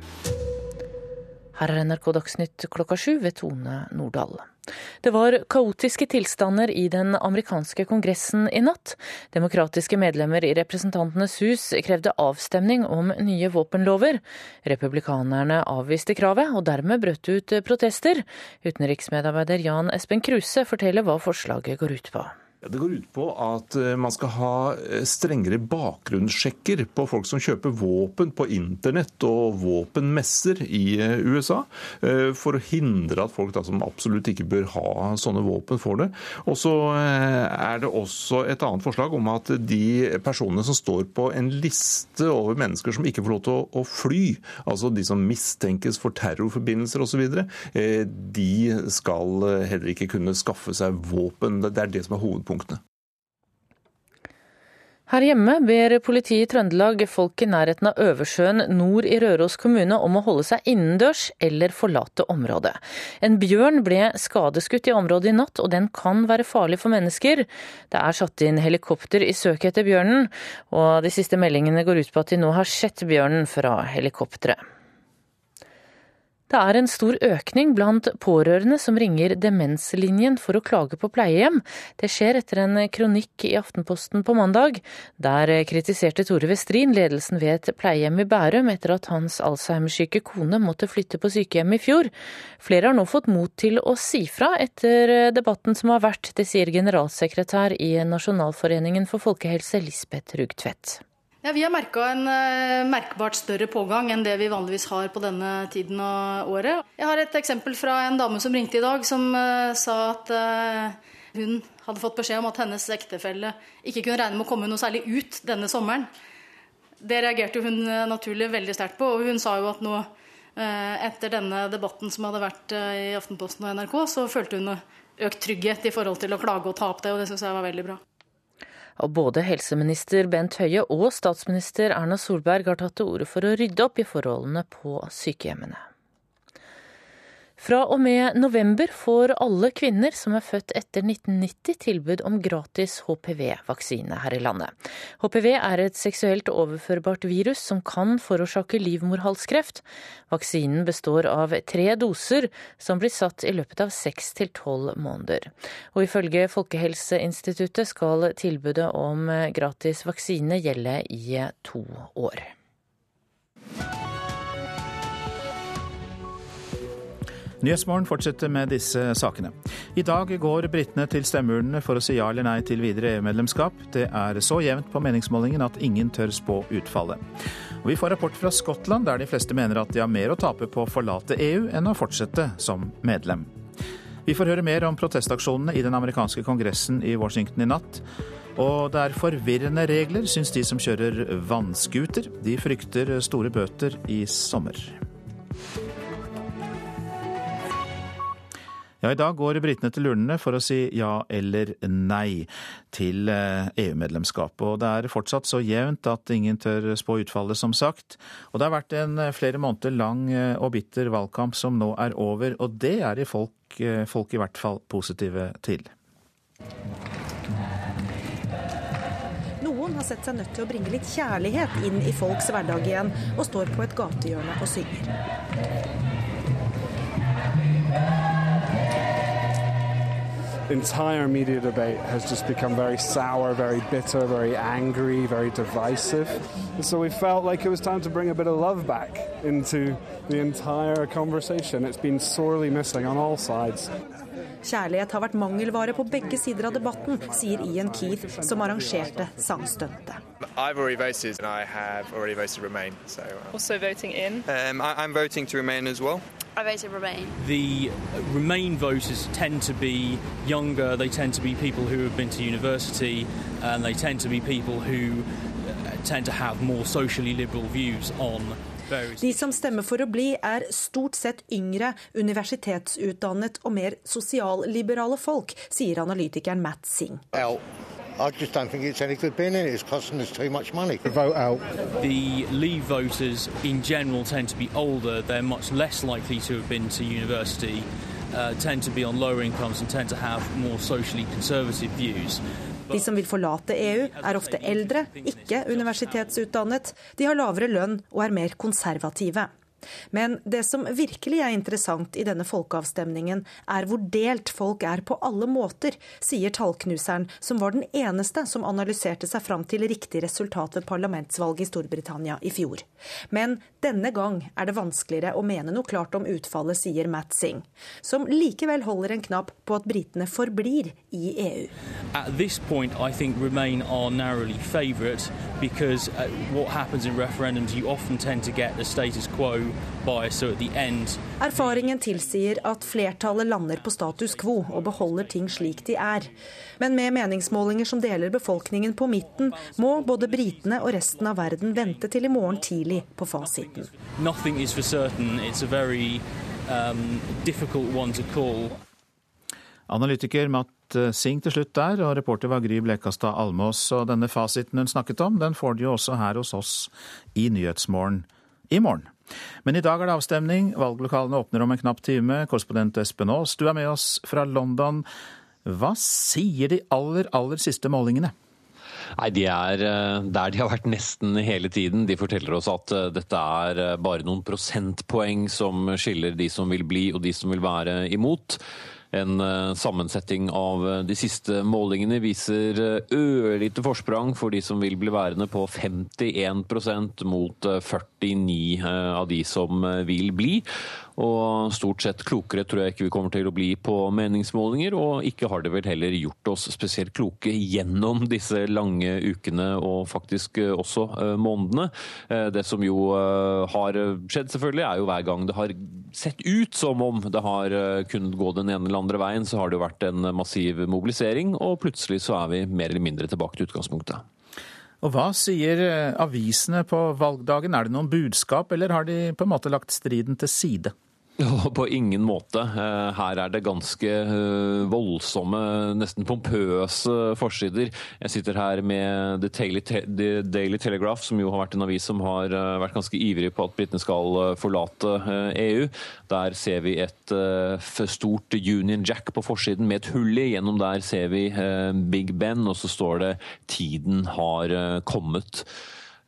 [SPEAKER 1] Her er NRK Dagsnytt klokka sju ved Tone Nordahl. Det var kaotiske tilstander i den amerikanske kongressen i natt. Demokratiske medlemmer i Representantenes hus krevde avstemning om nye våpenlover. Republikanerne avviste kravet, og dermed brøt ut protester. Utenriksmedarbeider Jan Espen Kruse forteller hva forslaget går ut på.
[SPEAKER 5] Det går ut på at eh, man skal ha eh, strengere bakgrunnssjekker på folk som kjøper våpen på internett og våpenmesser i eh, USA, for å hindre at folk da, som absolutt ikke bør ha sånne våpen, får det. Og så er det også et annet forslag om at de personene som står på en liste over mennesker som ikke får lov til å fly, altså de som mistenkes for terrorforbindelser osv., de skal heller ikke kunne skaffe seg våpen. Det er det som er hovedpoenget hovedpunktene.
[SPEAKER 1] Her hjemme ber politiet i Trøndelag folk i nærheten av Øversjøen nord i Røros kommune om å holde seg innendørs eller forlate området. En bjørn ble skadeskutt i området i natt, og den kan være farlig for mennesker. Det er satt inn helikopter i søket etter bjørnen, og de siste meldingene går ut på at de nå har sett bjørnen fra helikopteret. Det er en stor økning blant pårørende som ringer Demenslinjen for å klage på pleiehjem. Det skjer etter en kronikk i Aftenposten på mandag. Der kritiserte Tore Westrin ledelsen ved et pleiehjem i Bærum etter at hans Alzheimer-syke kone måtte flytte på sykehjem i fjor. Flere har nå fått mot til å si fra etter debatten som har vært. Det sier generalsekretær i Nasjonalforeningen for folkehelse, Lisbeth Rugtvedt.
[SPEAKER 13] Ja, Vi har merka en uh, merkbart større pågang enn det vi vanligvis har på denne tiden av året. Jeg har et eksempel fra en dame som ringte i dag, som uh, sa at uh, hun hadde fått beskjed om at hennes ektefelle ikke kunne regne med å komme noe særlig ut denne sommeren. Det reagerte hun naturlig veldig sterkt på, og hun sa jo at nå etter denne debatten som hadde vært i Aftenposten og NRK, så følte hun økt trygghet i forhold til å klage og ta opp det, og det syns jeg var veldig bra.
[SPEAKER 1] Og både helseminister Bent Høie og statsminister Erna Solberg har tatt til orde for å rydde opp i forholdene på sykehjemmene. Fra og med november får alle kvinner som er født etter 1990 tilbud om gratis HPV-vaksine her i landet. HPV er et seksuelt overførbart virus som kan forårsake livmorhalskreft. Vaksinen består av tre doser som blir satt i løpet av seks til tolv måneder. Og ifølge Folkehelseinstituttet skal tilbudet om gratis vaksine gjelde i to år.
[SPEAKER 4] Nyhetsmorgen fortsetter med disse sakene. I dag går britene til stemmeurnene for å si ja eller nei til videre EU-medlemskap. Det er så jevnt på meningsmålingen at ingen tør spå utfallet. Vi får rapport fra Skottland, der de fleste mener at de har mer å tape på å forlate EU enn å fortsette som medlem. Vi får høre mer om protestaksjonene i den amerikanske kongressen i Washington i natt. Og det er forvirrende regler, syns de som kjører vannscooter. De frykter store bøter i sommer. Ja, I dag går britene til urnene for å si ja eller nei til EU-medlemskap. Eh, e og det er fortsatt så jevnt at ingen tør spå utfallet, som sagt. Og det har vært en eh, flere måneder lang eh, og bitter valgkamp som nå er over, og det er folk, folk i hvert fall positive til.
[SPEAKER 33] Noen har sett seg nødt til å bringe litt kjærlighet inn i folks hverdag igjen, og står på et gatehjørne og synger.
[SPEAKER 32] Entire media debate has just become very sour, very bitter, very angry, very divisive. And so we felt like it was time to bring a bit of love back into the entire conversation. It's been sorely missing on all sides.
[SPEAKER 33] Kjærlighet har vært mangelvare på begge sider av debatten, sier Ian Keith, som arrangerte sangstuntet.
[SPEAKER 34] So, uh,
[SPEAKER 3] Also voting in.
[SPEAKER 34] um, I, I'm voting Remain as well.
[SPEAKER 3] I voted Remain.
[SPEAKER 35] The Remain voters tend to be younger, they tend to be people who have been to university, and they tend to be people who uh, tend to have more socially liberal views on
[SPEAKER 33] De som stemmer for å bli, er stort sett yngre, universitetsutdannet og mer sosialliberale folk, sier analytikeren Matt Singh.
[SPEAKER 36] out. I just don't think it's any good being in it. It's costing us too much money. Vote out.
[SPEAKER 35] The Leave voters in general tend to be older, they're much less likely to have been to university, uh, tend to be on lower incomes, and tend to have more socially conservative views.
[SPEAKER 33] De som vil forlate EU, er ofte eldre, ikke universitetsutdannet. De har lavere lønn og er mer konservative. Men det som virkelig er interessant i denne folkeavstemningen, er hvor delt folk er på alle måter, sier tallknuseren, som var den eneste som analyserte seg fram til riktig resultat ved parlamentsvalget i Storbritannia i fjor. Men denne gang er det vanskeligere å mene noe klart om utfallet, sier Matt Singh, som likevel holder en knapp på at britene forblir i EU.
[SPEAKER 35] At this point, I think Remain are narrowly favourite because uh, what happens in referendums, you often tend to get the status quo bias. So at the end,
[SPEAKER 33] Erfaringen tilsier at flertallet lander på status quo og beholder ting slik de er. Men med meningsmålinger som deler befolkningen på midten, må både britene og resten av verden vente til i morgen tidlig på fasiten.
[SPEAKER 35] nothing is for certain. It's a very um, difficult one to call.
[SPEAKER 4] Analytiker Matt eh, Singh til slutt der, og reporter var Gry Blekastad Almås. Og denne fasiten hun snakket om, den får du jo også her hos oss i Nyhetsmorgen i morgen. Men i dag er det avstemning. Valglokalene åpner om en knapp time. Korrespondent Espen Aas, du er med oss fra London. Hva sier de aller, aller siste målingene?
[SPEAKER 37] Nei, De er eh, der de har vært nesten hele tiden. De forteller oss at eh, dette er eh, bare noen prosentpoeng som skiller de som vil bli og de som vil være imot. En sammensetting sammensetning av eh, de siste målingene viser eh, ørlite forsprang for de som vil bli værende på 51 mot eh, 49 eh, av de som eh, vil bli. Og stort sett klokere tror jeg ikke vi kommer til å bli på meningsmålinger, og ikke har det vel heller gjort oss spesielt kloke gjennom disse lange ukene og faktisk eh, også eh, månedene. Eh, Det som jo har skjedd selvfølgelig, er jo hver gang det har sett ut som om det har kunnet gå den ene eller andre veien, så har det jo vært en massiv mobilisering, og plutselig så er vi mer eller mindre tilbake til utgangspunktet.
[SPEAKER 4] Og hva sier avisene på valgdagen? Er det noen budskap, eller har de på en måte lagt striden til side?
[SPEAKER 37] På ingen måte. Eh, Her er det ganske eh, voldsomme, nesten pompøse forsider. Jeg sitter her med The Daily, Telegraph, som jo har vært en avis som har eh, vært ganske ivrig på at britene skal forlate EU. Der ser vi et stort Union Jack på forsiden med et hull i. Gjennom der ser vi Big Ben, og så står det 'Tiden har kommet'.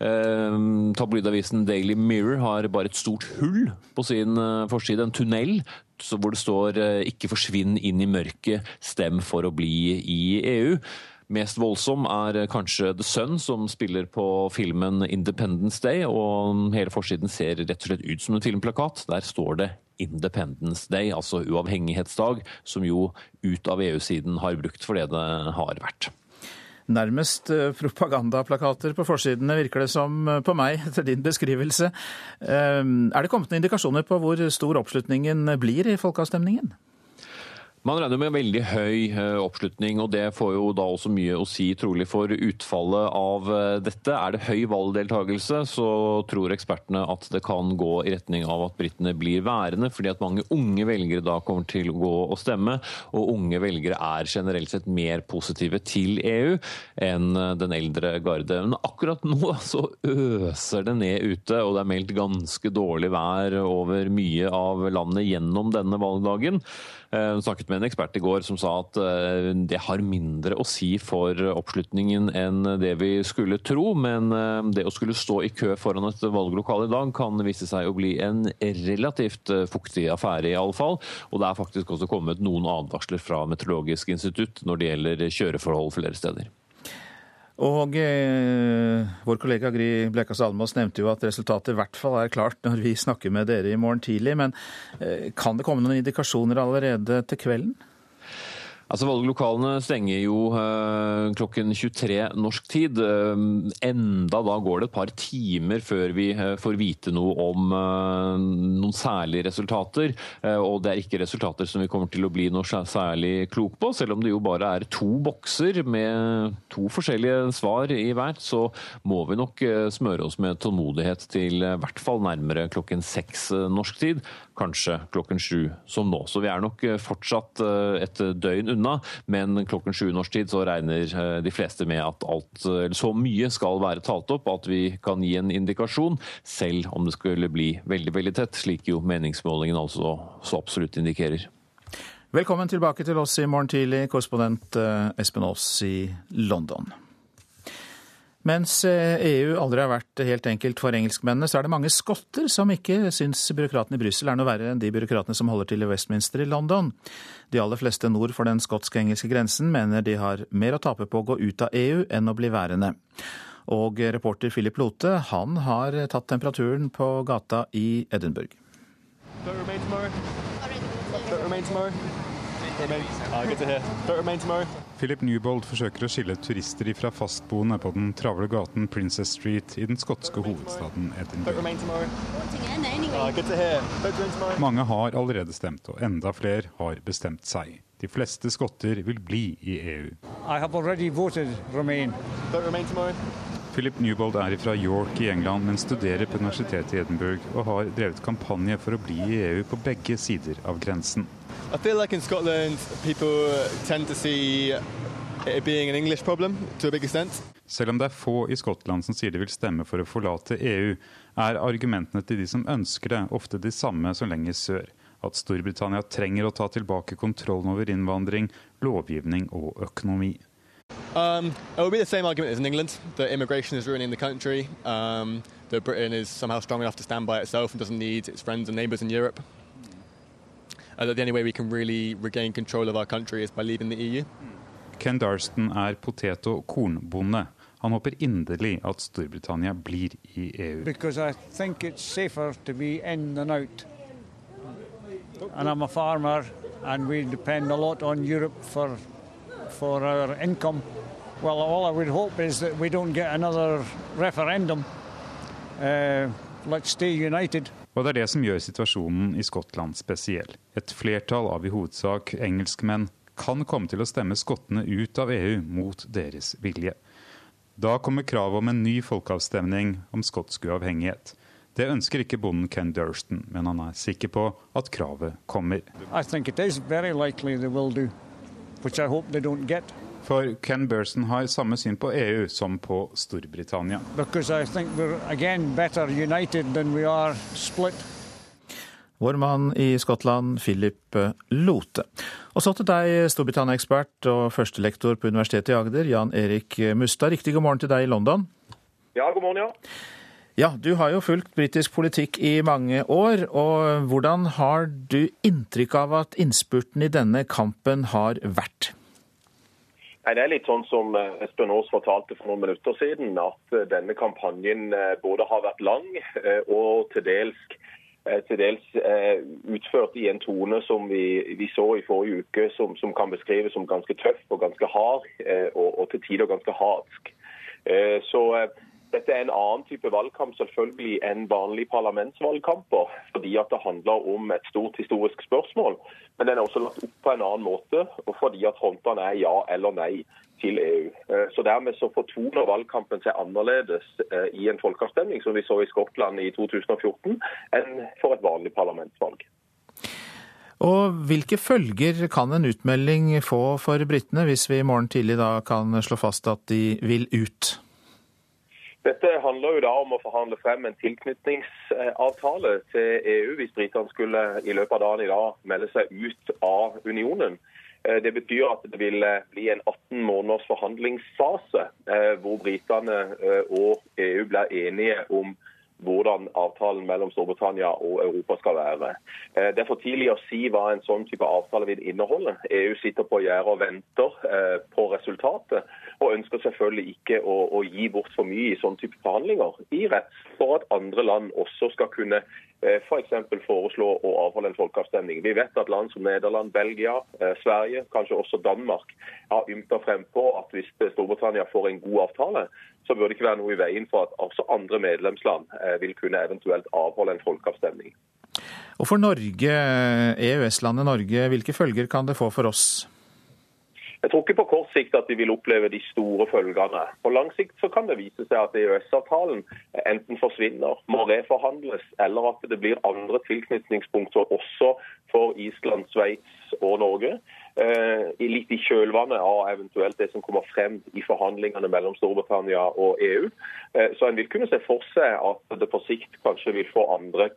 [SPEAKER 37] Eh, Tabloidavisen Daily Mirror har bare et stort hull på sin eh, forside, en tunnel, hvor det står eh, 'ikke forsvinn inn i mørket, stem for å bli i EU'. Mest voldsom er eh, kanskje The Sun, som spiller på filmen Independence Day. og Hele forsiden ser rett og slett ut som en filmplakat. Der står det Independence Day, altså uavhengighetsdag, som jo ut av EU-siden har brukt for det det har vært.
[SPEAKER 4] Nærmest eh, propagandaplakater på forsidene, virker det som eh, på meg, *laughs* etter din beskrivelse. Eh, Er det kommet noen indikasjoner på hvor stor oppslutningen blir i folkeavstemningen?
[SPEAKER 37] Man regner med veldig høy eh, oppslutning, og det får jo da også mye å si trolig for utfallet av eh, dette. Er det høy valgdeltagelse, så tror ekspertene at det kan gå i retning av at britene blir værende, fordi at mange unge velgere da kommer til å gå og stemme. Og unge velgere er generelt sett mer positive til EU enn eh, den eldre garde. Men akkurat nå *laughs* så øser det ned ute, og det er meldt ganske dårlig vær over mye av landet gjennom denne valgdagen. Jeg snakket med en ekspert i går som sa at eh, det har mindre å si for oppslutningen enn det vi skulle tro, men eh, det å skulle stå i kø foran et valglokale i dag kan vise seg å bli en relativt eh, fuktig affære i alle fall. Og det er faktisk også kommet noen advarsler fra Meteorologisk institutt når det gjelder kjøreforhold flere steder.
[SPEAKER 4] Og eh, vår kollega Gry Blekas Almås nevnte jo at resultatet i hvert fall er klart når vi snakker med dere i morgen tidlig. Men eh, kan det komme noen indikasjoner allerede til kvelden?
[SPEAKER 37] Altså Valglokalene stenger jo øh, klokken 23 norsk tid. Uh, enda da går det et par timer før vi uh, får vite noe om noen særlige resultater. og det er ikke resultater som vi kommer til å bli noe særlig klok på. Selv om det jo bare er to bokser med to forskjellige svar i hvert, så må vi nok smøre oss med tålmodighet til i hvert fall nærmere klokken seks norsk tid. Kanskje klokken sju som nå. Så vi er nok fortsatt et døgn unna men klokken sju norsk tid så regner eh, de fleste med at alt, så mye skal være talt opp at vi kan gi en indikasjon, selv om det skulle bli veldig, veldig tett, slik jo meningsmålingen altså så absolutt indikerer.
[SPEAKER 4] Velkommen tilbake til oss i morgen tidlig, korrespondent eh, Espen Aas i London. Mens EU eh, e aldri har vært helt enkelt for engelskmennene, så er det mange skotter som ikke syns byråkratene i Brussel er noe verre enn de byråkratene som holder til i Westminster i London. De aller fleste nord for den skotsk-engelske grensen mener de har mer å tape på å gå ut av EU enn å bli værende. Og reporter Philip Lote, han har tatt temperaturen på gata i Edinburgh. Don't remain tomorrow. Don't remain tomorrow.
[SPEAKER 3] Hear. Don't remain tomorrow. Philip Newbold forsøker å skille turister fra fastboende på den travle gaten Princess Street i den skotske hovedstaden Edinburgh. Mange har allerede stemt, og enda flere har bestemt seg. De fleste skotter vil bli i EU. Philip Newbold er fra York i England, men studerer på universitetet i Edinburgh og har drevet kampanje for å bli i EU på begge sider av grensen.
[SPEAKER 38] I feel like in Scotland people tend to see it being an English problem to a big extent.
[SPEAKER 3] Selv om det er få i Skottland som sier de vil stemme for å forlate EU, er argumentene til de som ønsker det, ofte de samme som lenger sør. At Storbritannia trenger å ta tilbake kontrollen over innvandring, lovgivning og økonomi.
[SPEAKER 38] Um, it will be the same argument as in England that immigration is ruining the country, um, that Britain is somehow strong enough to stand by itself and doesn't need its friends and neighbours in Europe uh, that the only way we can really regain control of our country is by leaving the EU.
[SPEAKER 3] Ken Darston er potet- og kornbonde. Han håper inderlig at Storbritannia blir i EU.
[SPEAKER 39] Because I think it's safer to be in than out. And I'm a farmer, and we depend a lot on Europe for for our income. Well, all I would hope is that we don't get another referendum. Uh, let's stay united.
[SPEAKER 3] Og det er det som gjør situasjonen i Skottland spesiell. Et flertall av i hovedsak engelskmenn kan komme til å stemme skottene ut av EU mot deres vilje. Da kommer kravet om en ny folkeavstemning om skotsk uavhengighet. Det ønsker ikke bonden Ken Durston, men han er sikker på at kravet kommer. I think it is very likely they will do, which I hope they don't get. For Ken Burson har samme syn på EU som på Storbritannia.
[SPEAKER 4] Vår mann i Skottland, Philip Lote. Og så til deg, Storbritannia-ekspert og førstelektor på Universitetet i Agder, Jan Erik Mustad. Riktig god morgen til deg i London.
[SPEAKER 40] Ja, god morgen, ja.
[SPEAKER 4] Ja, Du har jo fulgt britisk politikk i mange år. og Hvordan har du inntrykk av at innspurten i denne kampen har vært?
[SPEAKER 40] Nei, Det er litt sånn som eh, Espen Aas fortalte for noen minutter siden, at eh, denne kampanjen eh, både har vært lang og til dels, til dels utført i en tone som vi, vi så i forrige uke, som, som, kan beskrives som ganske tøff og ganske hard, og, og til tider ganske hatsk. Så dette er en annen type valgkamp selvfølgelig enn vanlige parlamentsvalgkamper, fordi at det handler om et stort historisk spørsmål. Men den er også lagt opp på en annen måte, og fordi at frontene er ja eller nei til EU. Eh, så Dermed så fortoner valgkampen seg annerledes eh, i en folkeavstemning, som vi så i Skottland i 2014, enn for et vanlig parlamentsvalg.
[SPEAKER 4] Og Hvilke følger kan en utmelding få for britene, hvis vi i morgen tidlig da kan slå fast at de vil ut?
[SPEAKER 40] Dette handler jo da om å forhandle frem en tilknytningsavtale til EU hvis britene skulle i løpet av dagen i dag melde seg ut av unionen. Eh, det betyr at det vil eh, bli en 18 måneders forhandlingsfase eh, hvor britene og EU blir enige om hvordan avtalen mellom Storbritannia og Europa skal være. Det er for tidlig å si hva en sånn type avtale vil inneholde. EU sitter på gjerdet og venter på resultatet, og ønsker selvfølgelig ikke å, å gi bort for mye i sånne type forhandlinger i rett for at andre land også skal kunne f.eks. For foreslå å avholde en folkeavstemning. Vi vet at land som Nederland, Belgia, Sverige, kanskje også Danmark har ymta frem på at hvis Storbritannia får en god avtale, så bør det ikke være noe i veien for at også andre medlemsland vil kunne eventuelt avholde en folkeavstemning.
[SPEAKER 4] Og for Norge, EØS-landet Norge, hvilke følger kan det få for oss?
[SPEAKER 40] Jeg tror ikke på kort sikt at de vil oppleve de store følgene. På lang sikt så kan det vise seg at EØS-avtalen enten forsvinner, må reforhandles, eller at det blir andre tilknytningspunkter også for Island, Sveits og Norge. Eh, litt i kjølvannet av eventuelt det som kommer frem i forhandlingene mellom Storbritannia og EU. Eh, så en vil kunne se for seg at det på sikt kanskje vil få andre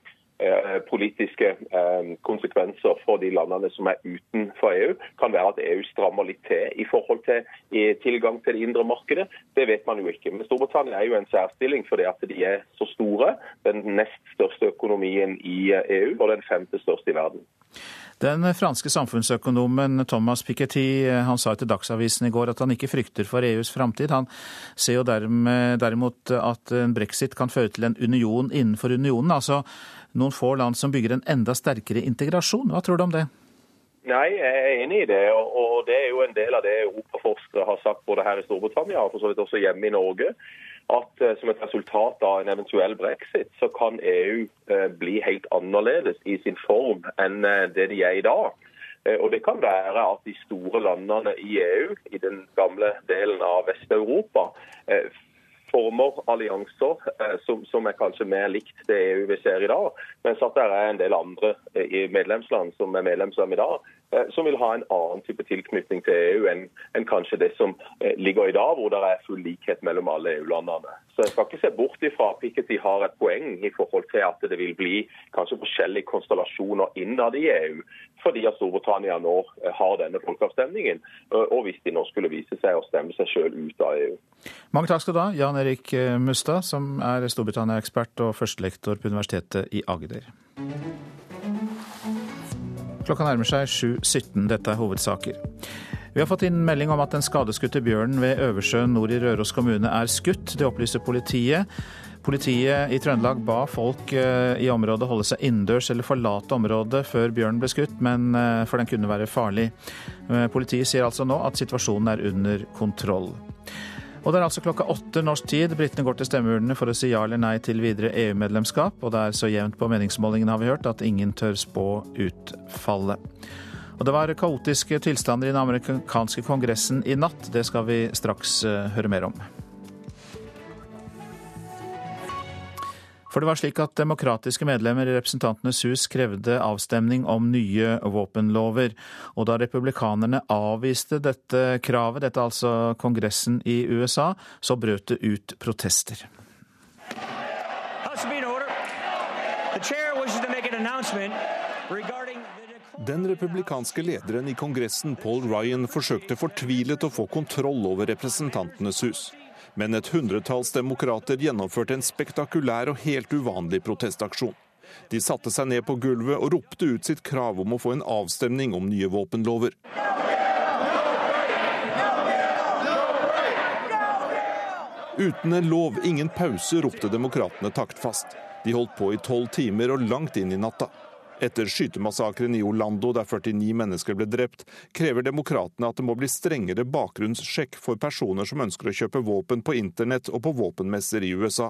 [SPEAKER 40] politiske eh, konsekvenser for de landene som er utenfor EU. kan være at EU strammer litt til i forhold til tilgang til det indre markedet. Det vet man jo ikke. Men Storbritannia er jo en særstilling fordi at de er så store. Den nest største økonomien i EU og den femte største i verden.
[SPEAKER 4] Den franske samfunnsøkonomen Thomas Piketty han sa til Dagsavisen i går at han ikke frykter for EUs framtid. Han ser jo derimot at en brexit kan føre til en union innenfor unionen. altså noen få land som bygger en enda sterkere integrasjon. Hva tror du om det?
[SPEAKER 40] Nei, jeg er enig i det. og Det er jo en del av det europaforskere har sagt både her i Storbritannia og for så vidt også hjemme i Norge. At eh, som et resultat av en eventuell brexit, så kan EU eh, bli helt annerledes i sin form enn eh, det de er i dag. Og Det kan være at de store landene i EU, i den gamle delen av Vest-Europa, former allianser eh, som, som, er kanskje mer likt det EU vi ser i dag. Mens at det er en del andre i medlemsland som er medlemsland i dag, eh, som vil ha en annen type tilknytning til EU enn, enn kanskje det som ligger i dag, hvor det er full likhet mellom alle EU-landene. Så jeg skal ikke se bort ifra at Piketty har et poeng i forhold til at det vil bli kanskje forskjellige konstellasjoner innad i EU, fordi at Storbritannia nå har denne folkeavstemningen, og hvis de nå skulle vise seg å stemme seg sjøl ut av EU.
[SPEAKER 4] Mange takk skal du ha, Jan Erik Mustad, som er Storbritannia-ekspert og førstelektor på Universitetet i Agder. Klokka nærmer seg 7.17. Dette er hovedsaker. Vi har fått inn melding om at den skadeskutte bjørnen ved Øversjøen nord i Røros kommune er skutt. Det opplyser politiet. Politiet i Trøndelag ba folk eh, i området holde seg innendørs eller forlate området før bjørnen ble skutt, men eh, for den kunne være farlig. Eh, politiet sier altså nå at situasjonen er under kontroll. Og det er altså klokka åtte norsk tid. Britene går til stemmeurnene for å si ja eller nei til videre EU-medlemskap. Og det er så jevnt på meningsmålingene, har vi hørt, at ingen tør spå utfallet. Og det var kaotiske tilstander i den amerikanske kongressen i natt. Det skal vi straks eh, høre mer om. For det var slik at demokratiske medlemmer i Representantenes hus krevde avstemning om nye våpenlover. Og da republikanerne avviste dette kravet, dette altså Kongressen i USA, så brøt det ut protester.
[SPEAKER 5] Den republikanske lederen i Kongressen, Paul Ryan, forsøkte fortvilet å få kontroll over Representantenes hus men et hundretalls demokrater gjennomførte en spektakulær og helt uvanlig protestaksjon. De satte seg ned på gulvet og ropte ut sitt krav om å få en avstemning om nye våpenlover. Uten en lov, ingen pause, ropte demokratene taktfast. De holdt på i tolv timer og langt inn i natta. Etter skytemassakren i Orlando, der 49 mennesker ble drept, krever demokratene at det må bli strengere bakgrunnssjekk for personer som ønsker å kjøpe våpen på internett og på våpenmesser i USA.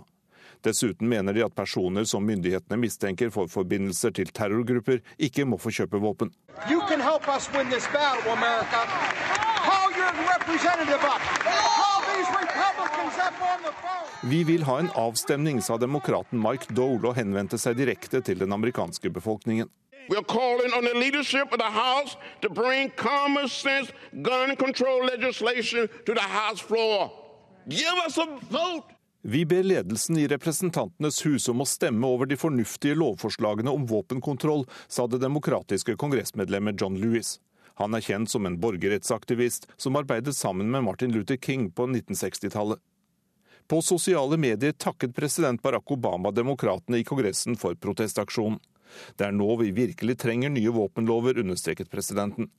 [SPEAKER 5] Dessuten mener de at personer som myndighetene mistenker for forbindelser til terrorgrupper, ikke må få kjøpe våpen. You can help us win this battle, America. Call your representative up. Call these Republicans up on the phone. Vi vil ha en avstemning, sa demokraten Mike Dole og henvendte seg direkte til den amerikanske befolkningen. We calling on the leadership of the House to bring common sense gun control legislation to the House floor. Give us a vote! Vi ber ledelsen i Representantenes hus om å stemme over de fornuftige lovforslagene om våpenkontroll, sa det demokratiske kongressmedlemmet John Lewis. Han er kjent som en borgerrettsaktivist som arbeidet sammen med Martin Luther King på 1960-tallet. På sosiale medier takket president Barack Obama demokratene i Kongressen for protestaksjonen. Det er nå vi virkelig trenger nye våpenlover, understreket presidenten.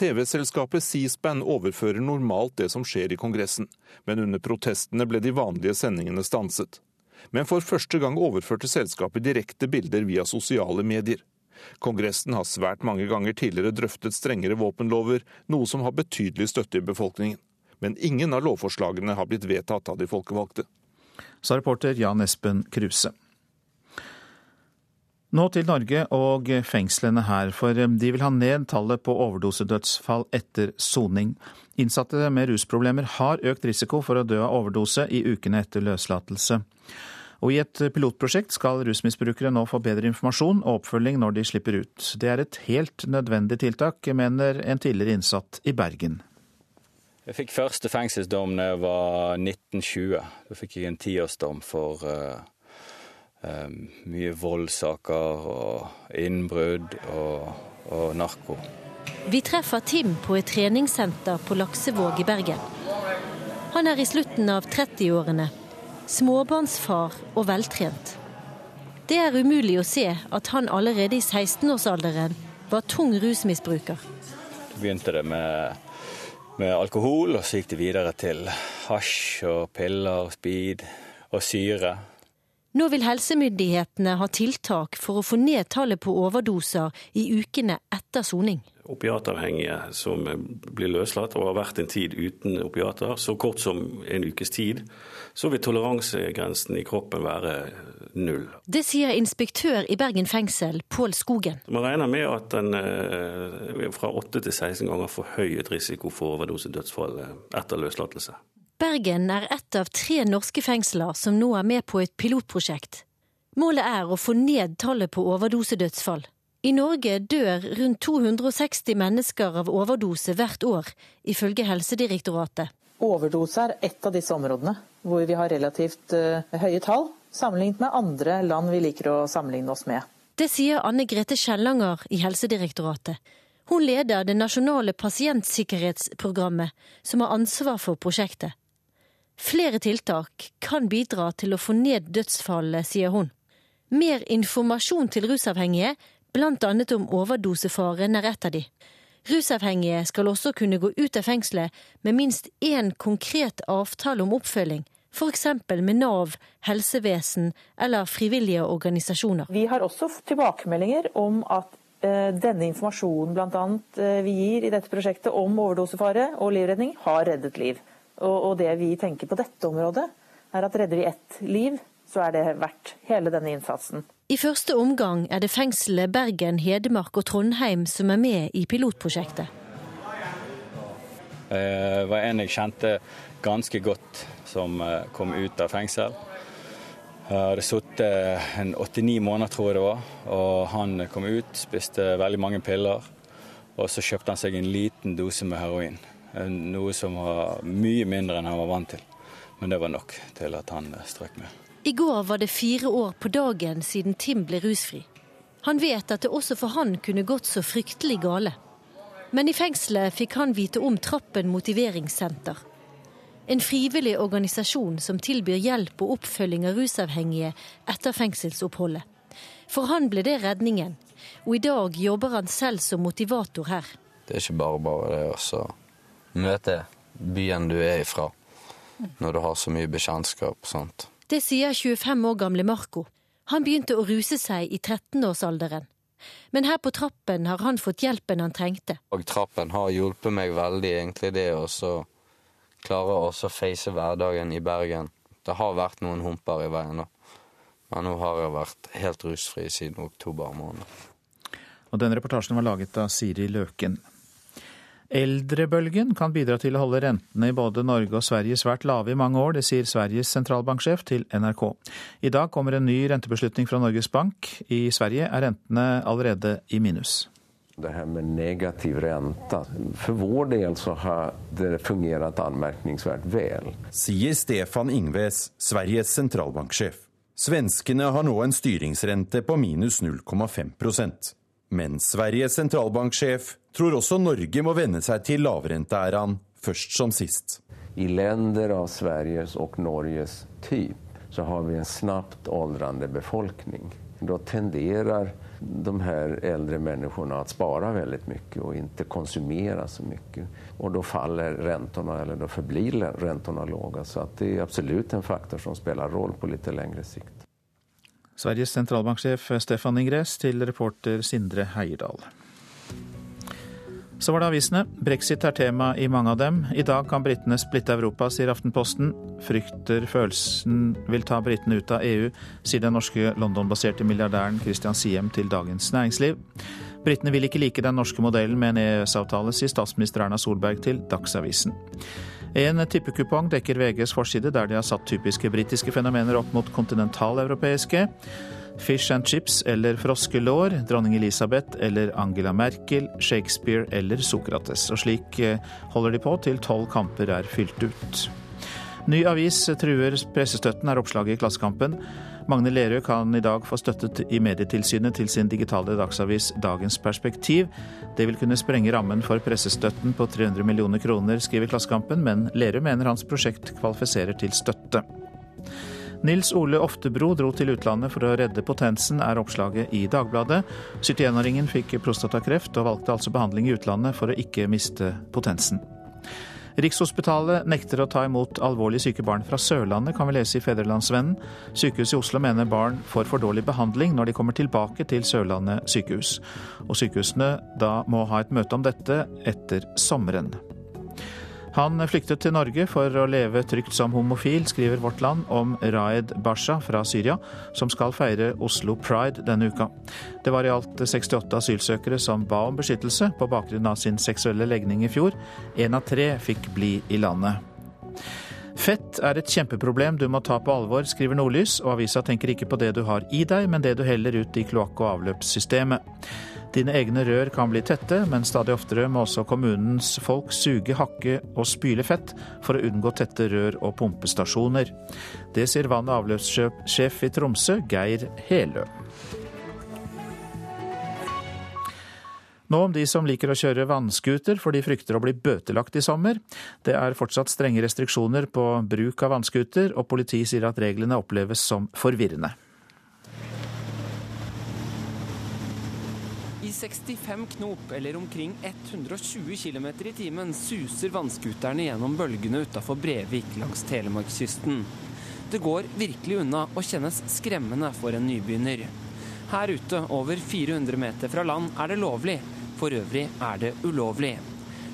[SPEAKER 5] TV-selskapet C-SPAN overfører normalt det som skjer i Kongressen, men under protestene ble de vanlige sendingene stanset. Men for første gang overførte selskapet direkte bilder via sosiale medier. Kongressen har svært mange ganger tidligere drøftet strengere våpenlover, noe som har betydelig støtte i befolkningen. Men ingen av lovforslagene har blitt vedtatt av de folkevalgte.
[SPEAKER 4] Sa reporter Jan Espen Kruse. Nå til Norge og fengslene her, for de vil ha ned tallet på overdosedødsfall etter soning. Innsatte med rusproblemer har økt risiko for å dø av overdose i ukene etter løslatelse. Og I et pilotprosjekt skal rusmisbrukere nå få bedre informasjon og oppfølging når de slipper ut. Det er et helt nødvendig tiltak, mener en tidligere innsatt i Bergen.
[SPEAKER 41] Jeg fikk første fengselsdom da jeg var 1920. Da fikk jeg en tiårsdom for uh, um, mye voldssaker og innbrudd og, og narko.
[SPEAKER 42] Vi treffer Tim på et treningssenter på Laksevåg i Bergen. Han er i slutten av 30-årene småbarnsfar og veltrent. Det er umulig å se at han allerede i 16-årsalderen var tung rusmisbruker.
[SPEAKER 41] Det begynte det med, med, alkohol, og så gikk det videre til hasj og piller, og speed og syre.
[SPEAKER 42] Nå vil helsemyndighetene ha tiltak for å få ned tallet på overdoser i ukene etter soning
[SPEAKER 43] opiatavhengige som blir løslatt og har vært en tid uten opiater, så kort som en ukes tid, så vil toleransegrensen i kroppen være null.
[SPEAKER 42] Det sier inspektør i Bergen fengsel, Pål Skogen.
[SPEAKER 43] Man regner med at en eh, fra 8 til 16 ganger forhøyet risiko for overdosedødsfall etter løslatelse.
[SPEAKER 42] Bergen er ett av tre norske fengsler som nå er med på et pilotprosjekt. Målet er å få ned tallet på overdosedødsfall. I Norge dør rundt 260 mennesker av overdose hvert år, ifølge Helsedirektoratet.
[SPEAKER 44] Overdose er ett av disse områdene hvor vi har relativt uh, høye tall, sammenlignet med andre land vi liker å sammenligne oss med.
[SPEAKER 42] Det sier Anne Grete Kjellanger i Helsedirektoratet. Hun leder det nasjonale pasientsikkerhetsprogrammet, som har ansvar for prosjektet. Flere tiltak kan bidra til å få ned dødsfallet, sier hun. Mer informasjon til rusavhengige annet om overdosefaren er et av de. Rusavhengige skal også kunne gå ut av fengselet med minst én konkret avtale om oppfølging, f.eks. med Nav, helsevesen eller frivillige organisasjoner.
[SPEAKER 44] Vi har også tilbakemeldinger om at eh, denne informasjonen bl.a. eh, vi gir i dette prosjektet om overdosefare og livredning, har reddet liv. Og, og det vi tenker på dette området, er at redder vi ett liv, så er det verdt hele denne innsatsen.
[SPEAKER 42] I første omgang er det fengselet Bergen, Hedmark og Trondheim som er med i pilotprosjektet.
[SPEAKER 41] Det eh, var en jeg kjente ganske godt som eh, kom ut av fengsel. Jeg hadde sittet en åtte-ni måneder, tror jeg det var. Og han kom ut, spiste veldig mange piller. Og så kjøpte han seg en liten dose med heroin. Noe som var mye mindre enn han var vant til. Men det var nok til at han strøk med.
[SPEAKER 42] I går var det fire år på dagen siden Tim ble rusfri. Han vet at det også for han kunne gått så fryktelig gale. Men i fengselet fikk han vite om Trappen motiveringssenter. En frivillig organisasjon som tilbyr hjelp og oppfølging av rusavhengige etter fengselsoppholdet. For han ble det redningen, og i dag jobber han selv som motivator her.
[SPEAKER 45] Det er ikke bare bare det å møte byen du er ifra, når du har så mye bekjentskap og sånt.
[SPEAKER 42] Det sier 25 år gamle Marco. Han begynte å ruse seg i 13-årsalderen. Men her på trappen har han fått hjelpen han trengte.
[SPEAKER 45] Og trappen har hjulpet meg veldig, egentlig, det å klare å face hverdagen i Bergen. Det har vært noen humper i veien, da. Men nå har jeg vært helt rusfri siden oktober måned.
[SPEAKER 4] Og den reportasjen var laget av Siri Løken. Eldrebølgen kan bidra til å holde rentene i både Norge og Sverige svært lave i mange år. Det sier Sveriges sentralbanksjef til NRK. I dag kommer en ny rentebeslutning fra Norges Bank. I Sverige er rentene allerede i minus.
[SPEAKER 18] Det her med negativ rente. For vår del så har det fungert anmerkningsvært vel.
[SPEAKER 19] Sier Stefan Ingves, Sveriges sentralbanksjef. Svenskene har nå en styringsrente på minus 0,5 men Sveriges sentralbanksjef tror også Norge må venne seg til lavrenteæraen først som sist.
[SPEAKER 18] I länder av Sveriges og Norges typ så har vi en snabbt åldrande befolkning. Da tenderer
[SPEAKER 46] de her eldre menneskene å spare veldig mye og ikke konsumere så mye. Og da faller rentene, eller da forblir rentene lave. Så det er absolutt en faktor som spiller rolle på litt lengre sikt.
[SPEAKER 4] Sveriges sentralbanksjef Stefan Ingres til reporter Sindre Heierdal. Så var det avisene. Brexit er tema i mange av dem. I dag kan britene splitte Europa, sier Aftenposten. Frykter følelsen vil ta britene ut av EU, sier den norske London-baserte milliardæren Christian Siem til Dagens Næringsliv. Britene vil ikke like den norske modellen med en EØS-avtale, sier statsminister Erna Solberg til Dagsavisen. En tippekupong dekker VGs forside, der de har satt typiske britiske fenomener opp mot kontinentaleuropeiske. Fish and chips eller froskelår, dronning Elisabeth eller Angela Merkel, Shakespeare eller Sokrates. Og slik eh, holder de på til tolv kamper er fylt ut. Ny avis truer pressestøtten, er oppslaget i Klassekampen. Magne Lerøe kan i dag få støttet i Medietilsynet til sin digitale dagsavis Dagens Perspektiv. Det vil kunne sprenge rammen for pressestøtten på 300 millioner kroner, skriver Klassekampen, men Lerøe mener hans prosjekt kvalifiserer til støtte. Nils Ole Oftebro dro til utlandet for å redde potensen, er oppslaget i Dagbladet. 71-åringen fikk prostatakreft og valgte altså behandling i utlandet for å ikke miste potensen. Rikshospitalet nekter å ta imot alvorlig syke barn fra Sørlandet, kan vi lese i Federlandsvennen. Sykehuset i Oslo mener barn får for dårlig behandling når de kommer tilbake til Sørlandet sykehus. Og sykehusene da må ha et møte om dette etter sommeren. Han flyktet til Norge for å leve trygt som homofil, skriver Vårt Land om Raed Basha fra Syria, som skal feire Oslo Pride denne uka. Det var i alt 68 asylsøkere som ba om beskyttelse på bakgrunn av sin seksuelle legning i fjor. Én av tre fikk bli i landet. Fett er et kjempeproblem du må ta på alvor, skriver Nordlys, og avisa tenker ikke på det du har i deg, men det du heller ut i kloakk- og avløpssystemet. Dine egne rør kan bli tette, men stadig oftere må også kommunens folk suge, hakke og spyle fett for å unngå tette rør og pumpestasjoner. Det sier vann- og avløpssjef i Tromsø, Geir Helø. Nå om de som liker å kjøre vannskuter, for de frykter å bli bøtelagt i sommer. Det er fortsatt strenge restriksjoner på bruk av vannskuter, og politiet sier at reglene oppleves som forvirrende.
[SPEAKER 47] I 65 knop, eller omkring 120 km i timen, suser vannskuterne gjennom bølgene utafor Brevik langs Telemarkskysten. Det går virkelig unna og kjennes skremmende for en nybegynner. Her ute, over 400 meter fra land, er det lovlig. For øvrig er det ulovlig.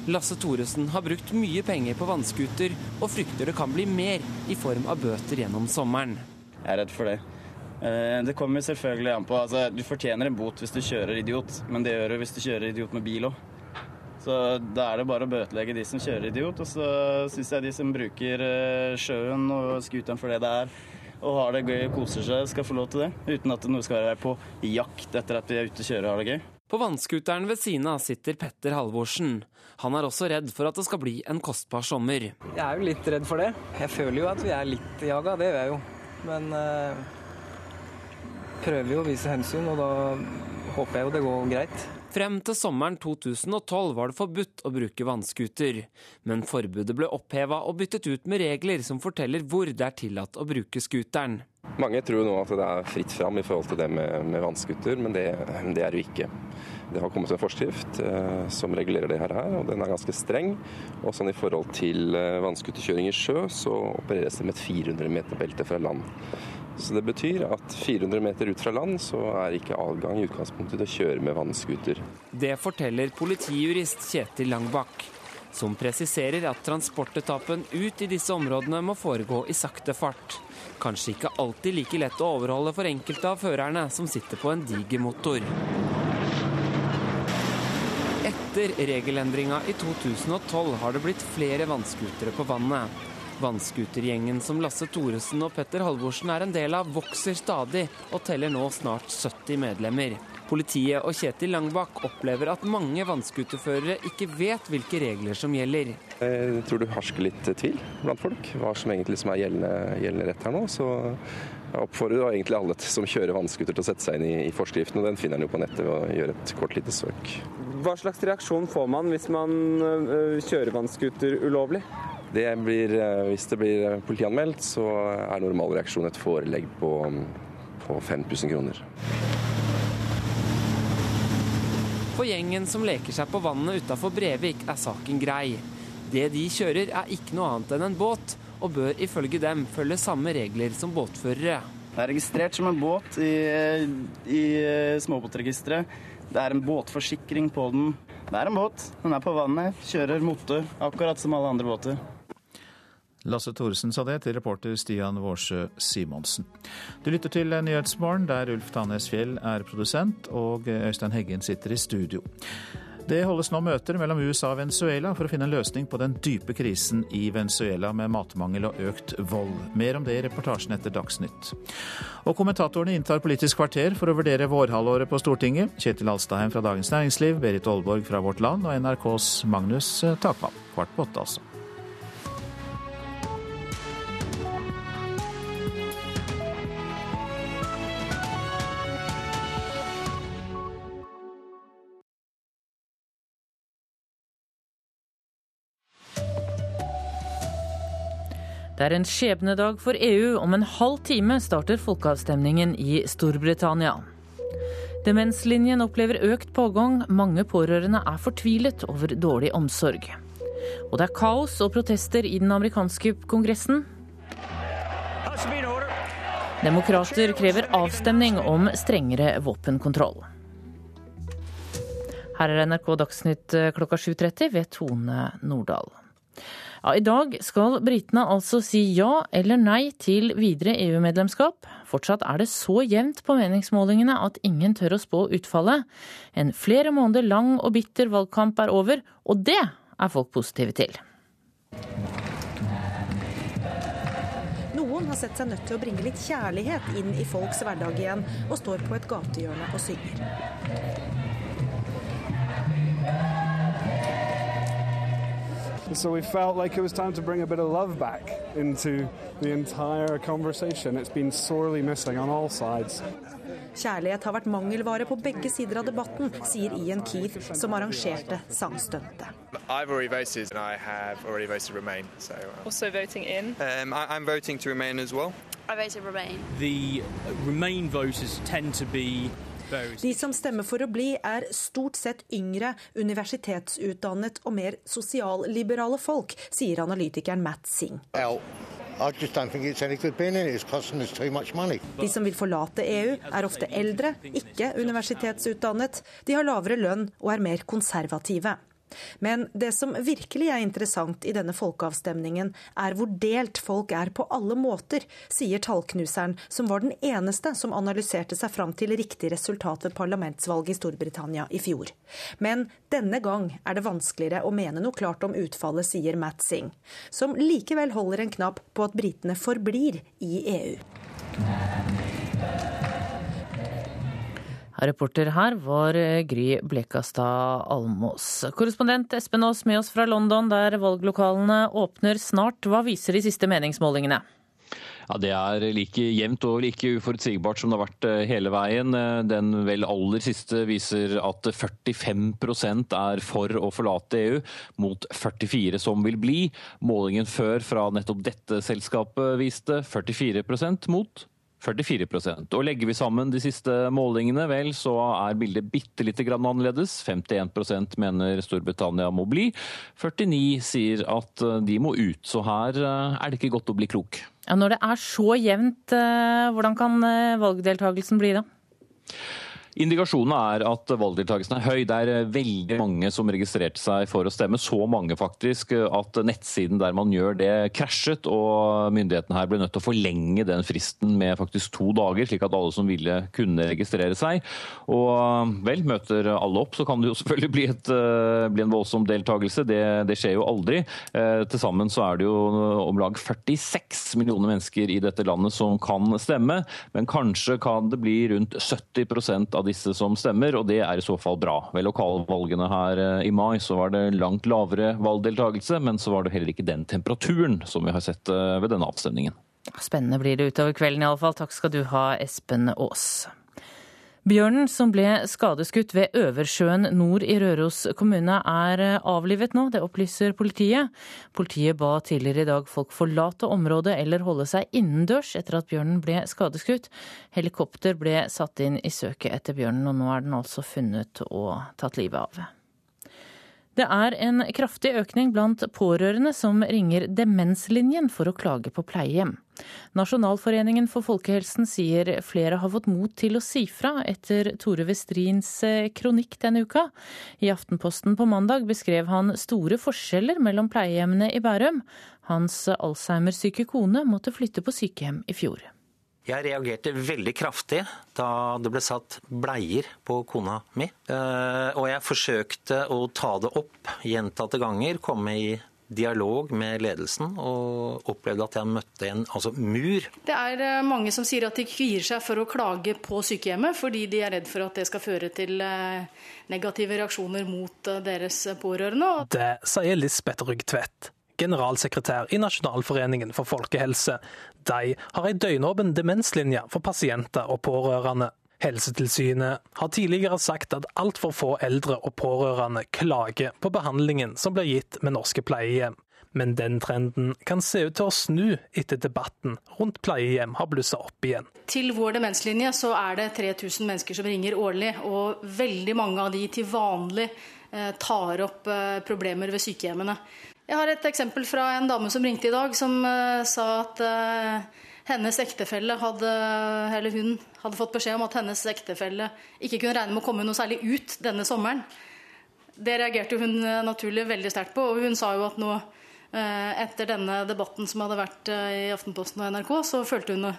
[SPEAKER 47] Lasse Thoresen har brukt mye penger på vannskuter, og frykter det kan bli mer i form av bøter gjennom sommeren.
[SPEAKER 48] Jeg er redd for det. Eh, det kommer selvfølgelig an på altså, Du fortjener en bot hvis du kjører idiot, men det gjør du hvis du kjører idiot med bil òg. Så da er det bare å bøtelegge de som kjører idiot, og så syns jeg de som bruker eh, sjøen og scooteren for det det er, og har det gøy og koser seg, skal få lov til det. Uten at noe skal være på jakt etter at vi er ute og kjører og har det gøy.
[SPEAKER 47] På vannskuteren ved siden av sitter Petter Halvorsen. Han er også redd for at det skal bli en kostbar sommer.
[SPEAKER 49] Jeg er jo litt redd for det. Jeg føler jo at vi er litt jaga, det gjør jeg jo. Men uh, prøver jo å vise hensyn, og da håper jeg jo det går greit.
[SPEAKER 47] Frem til sommeren 2012 var det forbudt å bruke vannskuter, men forbudet ble oppheva og byttet ut med regler som forteller hvor det er tillatt å bruke skuteren.
[SPEAKER 50] Mange tror nå at det er fritt fram i forhold til det med, med vannskuter, men det, det, er det jo ikke. Det har kommet en forskrift eh, som regulerer det her, og den er ganske streng. Og sånn I forhold til eh, vannskuterkjøring i sjø, så opereres det med et 400 meter belte fra land. Så Det betyr at 400 meter ut fra land så er ikke adgang i utgangspunktet til å kjøre med vannskuter.
[SPEAKER 47] Det forteller politijurist Kjetil Langbakk, som presiserer at transportetappen ut i disse områdene må foregå i sakte fart. Kanskje ikke alltid like lett å overholde for enkelte av førerne som sitter på en diger motor. Etter regelendringa i 2012 har det blitt flere vannskutere på vannet. Vannskutergjengen som Lasse Thoresen og Petter Halvorsen er en del av, vokser stadig og teller nå snart 70 medlemmer. Politiet og Kjetil Langbakk opplever at mange vannskuterførere ikke vet hvilke regler som gjelder.
[SPEAKER 50] Jeg tror du harsker litt tvil blant folk, hva som egentlig som er gjeldende, gjeldende rett her nå. Så jeg oppfordrer egentlig alle som kjører vannskuter til å sette seg inn i, i forskriften, og den finner en jo på nettet ved å gjøre et kort lite søk.
[SPEAKER 47] Hva slags reaksjon får man hvis man øh, kjører vannscooter ulovlig?
[SPEAKER 50] Det blir, eh, hvis det blir eh, politianmeldt, så er normalreaksjon et forelegg på, på 5000 kroner.
[SPEAKER 47] For gjengen som leker seg på vannet utafor Brevik, er saken grei. Det de kjører er ikke noe annet enn en båt, og bør ifølge dem følge samme regler som båtførere.
[SPEAKER 48] Det er registrert som en båt i, i småbåtregisteret. Det er en båtforsikring på den. Det er en båt. Den er på vannet, kjører motor, akkurat som alle andre båter.
[SPEAKER 4] Lasse Thoresen sa det til reporter Stian Vårsø Simonsen. Du lytter til Nyhetsmorgen, der Ulf Tanes Fjell er produsent og Øystein Heggen sitter i studio. Det holdes nå møter mellom USA og Venezuela for å finne en løsning på den dype krisen i Venezuela med matmangel og økt vold. Mer om det i reportasjen etter Dagsnytt. Og kommentatorene inntar Politisk kvarter for å vurdere vårhalvåret på Stortinget. Kjetil Alstaheim fra Dagens Næringsliv, Berit Aalborg fra Vårt Land og NRKs Magnus Takvam. Kvart på åtte, altså.
[SPEAKER 1] Det er en skjebnedag for EU. Om en halv time starter folkeavstemningen i Storbritannia. Demenslinjen opplever økt pågang. Mange pårørende er fortvilet over dårlig omsorg. Og det er kaos og protester i den amerikanske kongressen. Demokrater krever avstemning om strengere våpenkontroll. Her er NRK Dagsnytt klokka 7.30 ved Tone Nordahl. I dag skal britene altså si ja eller nei til videre EU-medlemskap. Fortsatt er det så jevnt på meningsmålingene at ingen tør å spå utfallet. En flere måneder lang og bitter valgkamp er over, og det er folk positive til.
[SPEAKER 33] Noen har sett seg nødt til å bringe litt kjærlighet inn i folks hverdag igjen, og står på et gatehjørne og synger.
[SPEAKER 51] So we felt like it was time to bring a bit of love back into the entire conversation. It's been sorely missing on all sides.
[SPEAKER 33] Kjærlighet har vært mangelvare på begge sider av debatten, sier Ian Keith, som arrangerte sangstuntet.
[SPEAKER 52] I've already voted, and I have already voted Remain. So, uh,
[SPEAKER 53] Also voting in.
[SPEAKER 52] um, I, I'm voting to Remain as well.
[SPEAKER 53] I voted Remain.
[SPEAKER 35] The Remain voters tend to be very
[SPEAKER 33] De som stemmer for å bli, er stort sett yngre, universitetsutdannet og mer sosialliberale folk, sier analytikeren Matt Singh. De som vil forlate EU, er ofte eldre, ikke universitetsutdannet. De har lavere lønn og er mer konservative. Men det som virkelig er interessant i denne folkeavstemningen, er hvor delt folk er på alle måter, sier tallknuseren, som var den eneste som analyserte seg fram til riktig resultat ved parlamentsvalget i Storbritannia i fjor. Men denne gang er det vanskeligere å mene noe klart om utfallet, sier Matt Singh, som likevel holder en knapp på at britene forblir i EU. EU.
[SPEAKER 1] Reporter her var Gry Blekastad Almås. Korrespondent Espen Aas med oss fra London, der valglokalene åpner snart. Hva viser de siste meningsmålingene?
[SPEAKER 37] Ja, Det er like jevnt og like uforutsigbart som det har vært eh, hele veien. Eh, Den vel aller siste viser at 45% er for å forlate EU, mot 44 som vil bli. Målingen før fra nettopp dette selskapet viste 44% mot 44% Og Legger vi sammen de siste målingene, vel, så er bildet bitte lite grann annerledes. 51% mener Storbritannia må bli. 49 sier at eh, de må ut. Så her er det ikke godt å bli klok.
[SPEAKER 1] Ja, når det er så jevnt, eh, hvordan kan eh, valgdeltakelsen bli da?
[SPEAKER 37] Indikasjonen er at valgdeltakelsen er høy. Det er eh, veldig mange som registrerte seg for å stemme. Så mange faktisk at nettsiden der man gjør det, krasjet. Og myndighetene her ble nødt til å forlenge den fristen med faktisk to dager, slik at alle som ville kunne registrere seg. Og vel, møter alle opp, så kan det jo *laughs* selvfølgelig bli, et, eh, bli en voldsom deltakelse. Det, det, skjer jo aldri. Eh, Til sammen så er det jo om lag 46 millioner mennesker i dette landet som kan stemme, men kanskje kan det bli rundt 70 av disse som stemmer, og det er i så fall bra. Ved lokalvalgene her eh, i mai så var det langt lavere valgdeltakelse, men så var det heller ikke den temperaturen som vi har sett eh, ved denne avstemningen.
[SPEAKER 1] Spennende blir det utover kvelden i alle fall. Takk skal du ha, Espen Aas. Bjørnen som ble skadeskutt ved Øversjøen nord i Røros kommune er avlivet nå, det opplyser politiet. Politiet ba tidligere i dag folk forlate området eller holde seg innendørs etter at bjørnen ble skadeskutt. Helikopter ble satt inn i søket etter bjørnen, og nå er den altså funnet og tatt livet av. Det er en kraftig økning blant pårørende som ringer Demenslinjen for å klage på pleiehjem. Nasjonalforeningen for folkehelsen sier flere har fått mot til å si fra etter Tore Westrins eh, kronikk denne uka. I Aftenposten på mandag beskrev han store forskjeller mellom pleiehjemmene i Bærum. Hans Alzheimer-syke kone måtte flytte på sykehjem i fjor.
[SPEAKER 17] Jeg reagerte veldig kraftig da det ble satt bleier på kona mi. Eh, og jeg forsøkte å ta det opp gjentatte ganger, komme i dialog med ledelsen, og opplevde at jeg møtte en altså mur.
[SPEAKER 13] Det er eh, mange som sier at de kvier seg for å klage på sykehjemmet, fordi de er redd for at det skal føre til eh, negative reaksjoner mot deres pårørende.
[SPEAKER 14] Det sier Lisbeth Rygg-Tvedt generalsekretær i Nasjonalforeningen for folkehelse. De har ei døgnåpen demenslinje for pasienter og pårørende. Helsetilsynet har tidligere sagt at altfor få eldre og pårørende klager på behandlingen som blir gitt med norske pleiehjem. Men den trenden kan se ut til å snu etter debatten rundt pleiehjem har blussa opp igjen.
[SPEAKER 13] Til vår demenslinje så er det 3000 mennesker som ringer årlig, og veldig mange av de til vanlig eh, tar opp eh, problemer ved sykehjemmene. Jeg har et eksempel fra en dame som ringte i dag, som uh, sa at uh, hennes ektefelle hadde, eller hun hadde fått beskjed om at hennes ektefelle ikke kunne regne med å komme noe særlig ut denne sommeren. Det reagerte hun uh, naturlig veldig sterkt på, og hun sa jo at nå etter denne debatten som hadde vært i Aftenposten og NRK, så følte hun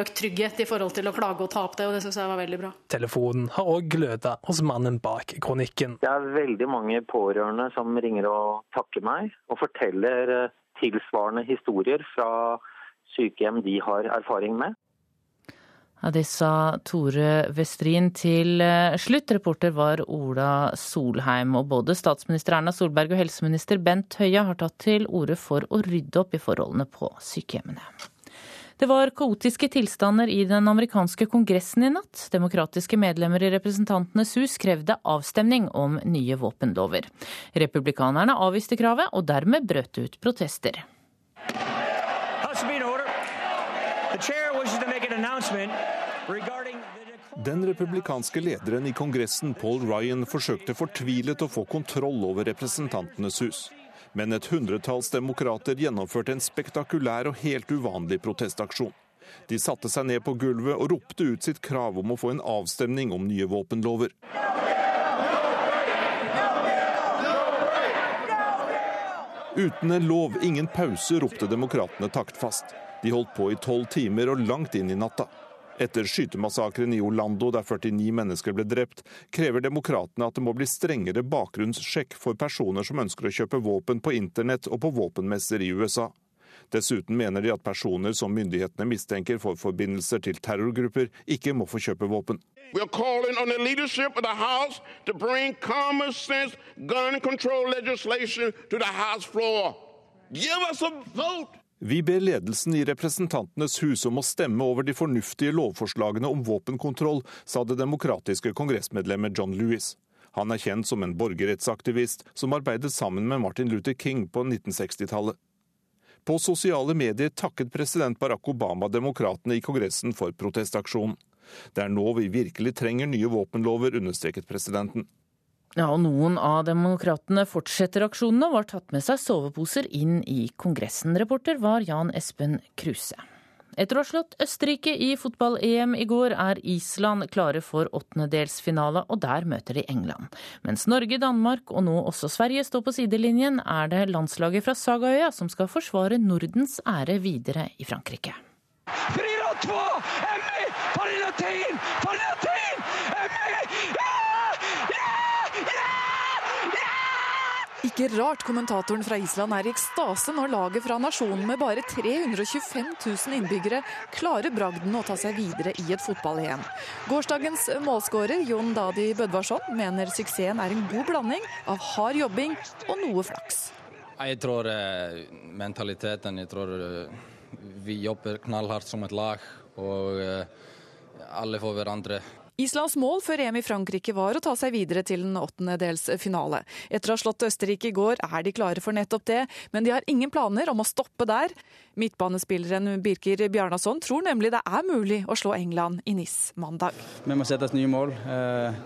[SPEAKER 13] økt trygghet i forhold til å klage og ta opp det, og det syns jeg var veldig bra.
[SPEAKER 14] Telefonen har òg gløda hos mannen bak kronikken.
[SPEAKER 17] Det er veldig mange pårørende som ringer og takker meg, og forteller eh, tilsvarende historier fra sykehjem de har erfaring med.
[SPEAKER 1] Ja, Det sa Tore Westrin til eh, slutt. Reporter var Ola Solheim. Og både statsminister Erna Solberg og helseminister Bent Høie har tatt til orde for å rydde opp i forholdene på sykehjemmene. Det var kaotiske tilstander i den amerikanske kongressen i natt. Demokratiske medlemmer i Representantenes hus krevde avstemning om nye våpenlover. Republikanerne avviste kravet, og dermed brøt det ut protester.
[SPEAKER 5] Den republikanske lederen i Kongressen, Paul Ryan, forsøkte fortvilet å få kontroll over Representantenes hus men et hundretalls demokrater gjennomførte en spektakulær og helt uvanlig protestaksjon. De satte seg ned på gulvet og ropte ut sitt krav om å få en avstemning om nye våpenlover. Uten en lov, ingen pause, ropte demokratene taktfast. De holdt på i tolv timer og langt inn i natta. Etter skytemassakren i Orlando, der 49 mennesker ble drept, krever demokratene at det må bli strengere bakgrunnssjekk for personer som ønsker å kjøpe våpen på internett og på våpenmesser i USA. Dessuten mener de at personer som myndighetene mistenker for forbindelser til terrorgrupper, ikke må få kjøpe våpen. We are calling on the leadership of the House to bring common sense gun control legislation vote! Vi ber ledelsen i Representantenes hus om å stemme over de fornuftige lovforslagene om våpenkontroll, sa det demokratiske kongressmedlemmet John Lewis. Han er kjent som en borgerrettsaktivist som arbeidet sammen med Martin Luther King på 1960-tallet. På sosiale medier takket president Barack Obama demokratene i Kongressen for protestaksjonen. Det er nå vi virkelig trenger nye våpenlover, understreket presidenten.
[SPEAKER 1] Ja, og Noen av demokratene fortsetter aksjonene og har tatt med seg soveposer inn i Kongressen. Reporter var Jan Espen Kruse. Etter å ha slått Østerrike i fotball-EM i går, er Island klare for åttendedelsfinale, og der møter de England. Mens Norge, Danmark og nå også Sverige står på sidelinjen, er det landslaget fra Sagaøya som skal forsvare Nordens ære videre i Frankrike. 4-2!
[SPEAKER 7] Ikke rart kommentatoren fra Island er i ekstase når laget fra nasjonen med bare 325 000 innbyggere klarer bragden å ta seg videre i et fotball-EM. Gårsdagens målskårer Jon Dadi Bødvarsson mener suksessen er en god blanding av hard jobbing og noe flaks.
[SPEAKER 8] Jeg tror eh, mentaliteten Jeg tror eh, vi jobber knallhardt som et lag. og eh, alle får hverandre
[SPEAKER 54] Islands mål før EM i Frankrike var å ta seg videre til en åttendedelsfinale. Etter å ha slått Østerrike i går er de klare for nettopp det, men de har ingen planer om å stoppe der. Midtbanespilleren Birker Bjarnason tror nemlig det er mulig å slå England i NIS mandag.
[SPEAKER 48] Vi må sette oss nye mål. Eh,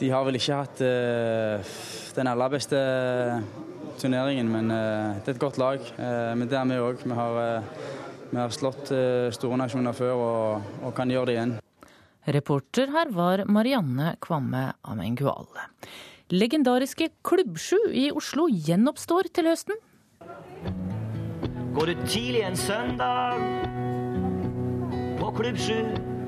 [SPEAKER 48] de har vel ikke hatt eh, den aller beste turneringen, men eh, det er et godt lag. Men det er vi òg. Vi, har slått store nasjoner før og kan gjøre det igjen.
[SPEAKER 1] Reporter her var Marianne Kvamme Amenguale. Legendariske Klubbsju i Oslo gjenoppstår til høsten.
[SPEAKER 55] Går du tidlig en søndag på Klubb 7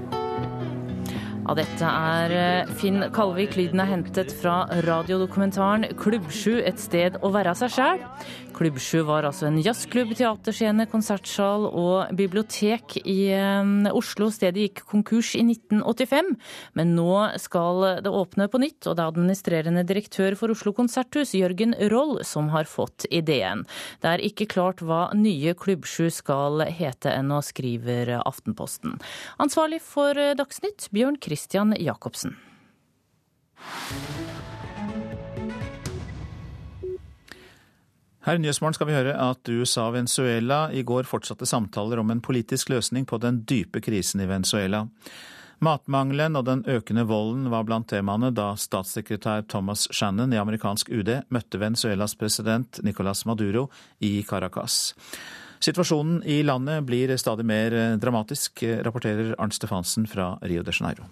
[SPEAKER 1] ja, dette er eh, Finn Kalvik. Lyden er hentet fra radiodokumentaren Klubbsju et sted å være seg sjæl. Klubbsju var altså en jazzklubb, teaterscene, konsertsal og bibliotek i eh, Oslo. Stedet gikk konkurs i 1985, men nå skal det åpne på nytt. Og det er administrerende direktør for Oslo konserthus, Jørgen Roll, som har fått ideen. Det er ikke klart hva nye Klubbsju skal hete ennå, skriver Aftenposten. Ansvarlig for Dagsnytt, Bjørn Kristiansen. Christian Jacobsen.
[SPEAKER 4] Her i skal vi høre at USA og Venezuela i går fortsatte samtaler om en politisk løsning på den dype krisen i Venezuela. Matmangelen og den økende volden var blant temaene da statssekretær Thomas Shannon i amerikansk UD møtte Venezuelas president Nicolas Maduro i Caracas. Situasjonen i landet blir stadig mer dramatisk, rapporterer Arnt Stefansen fra Rio de Janeiro.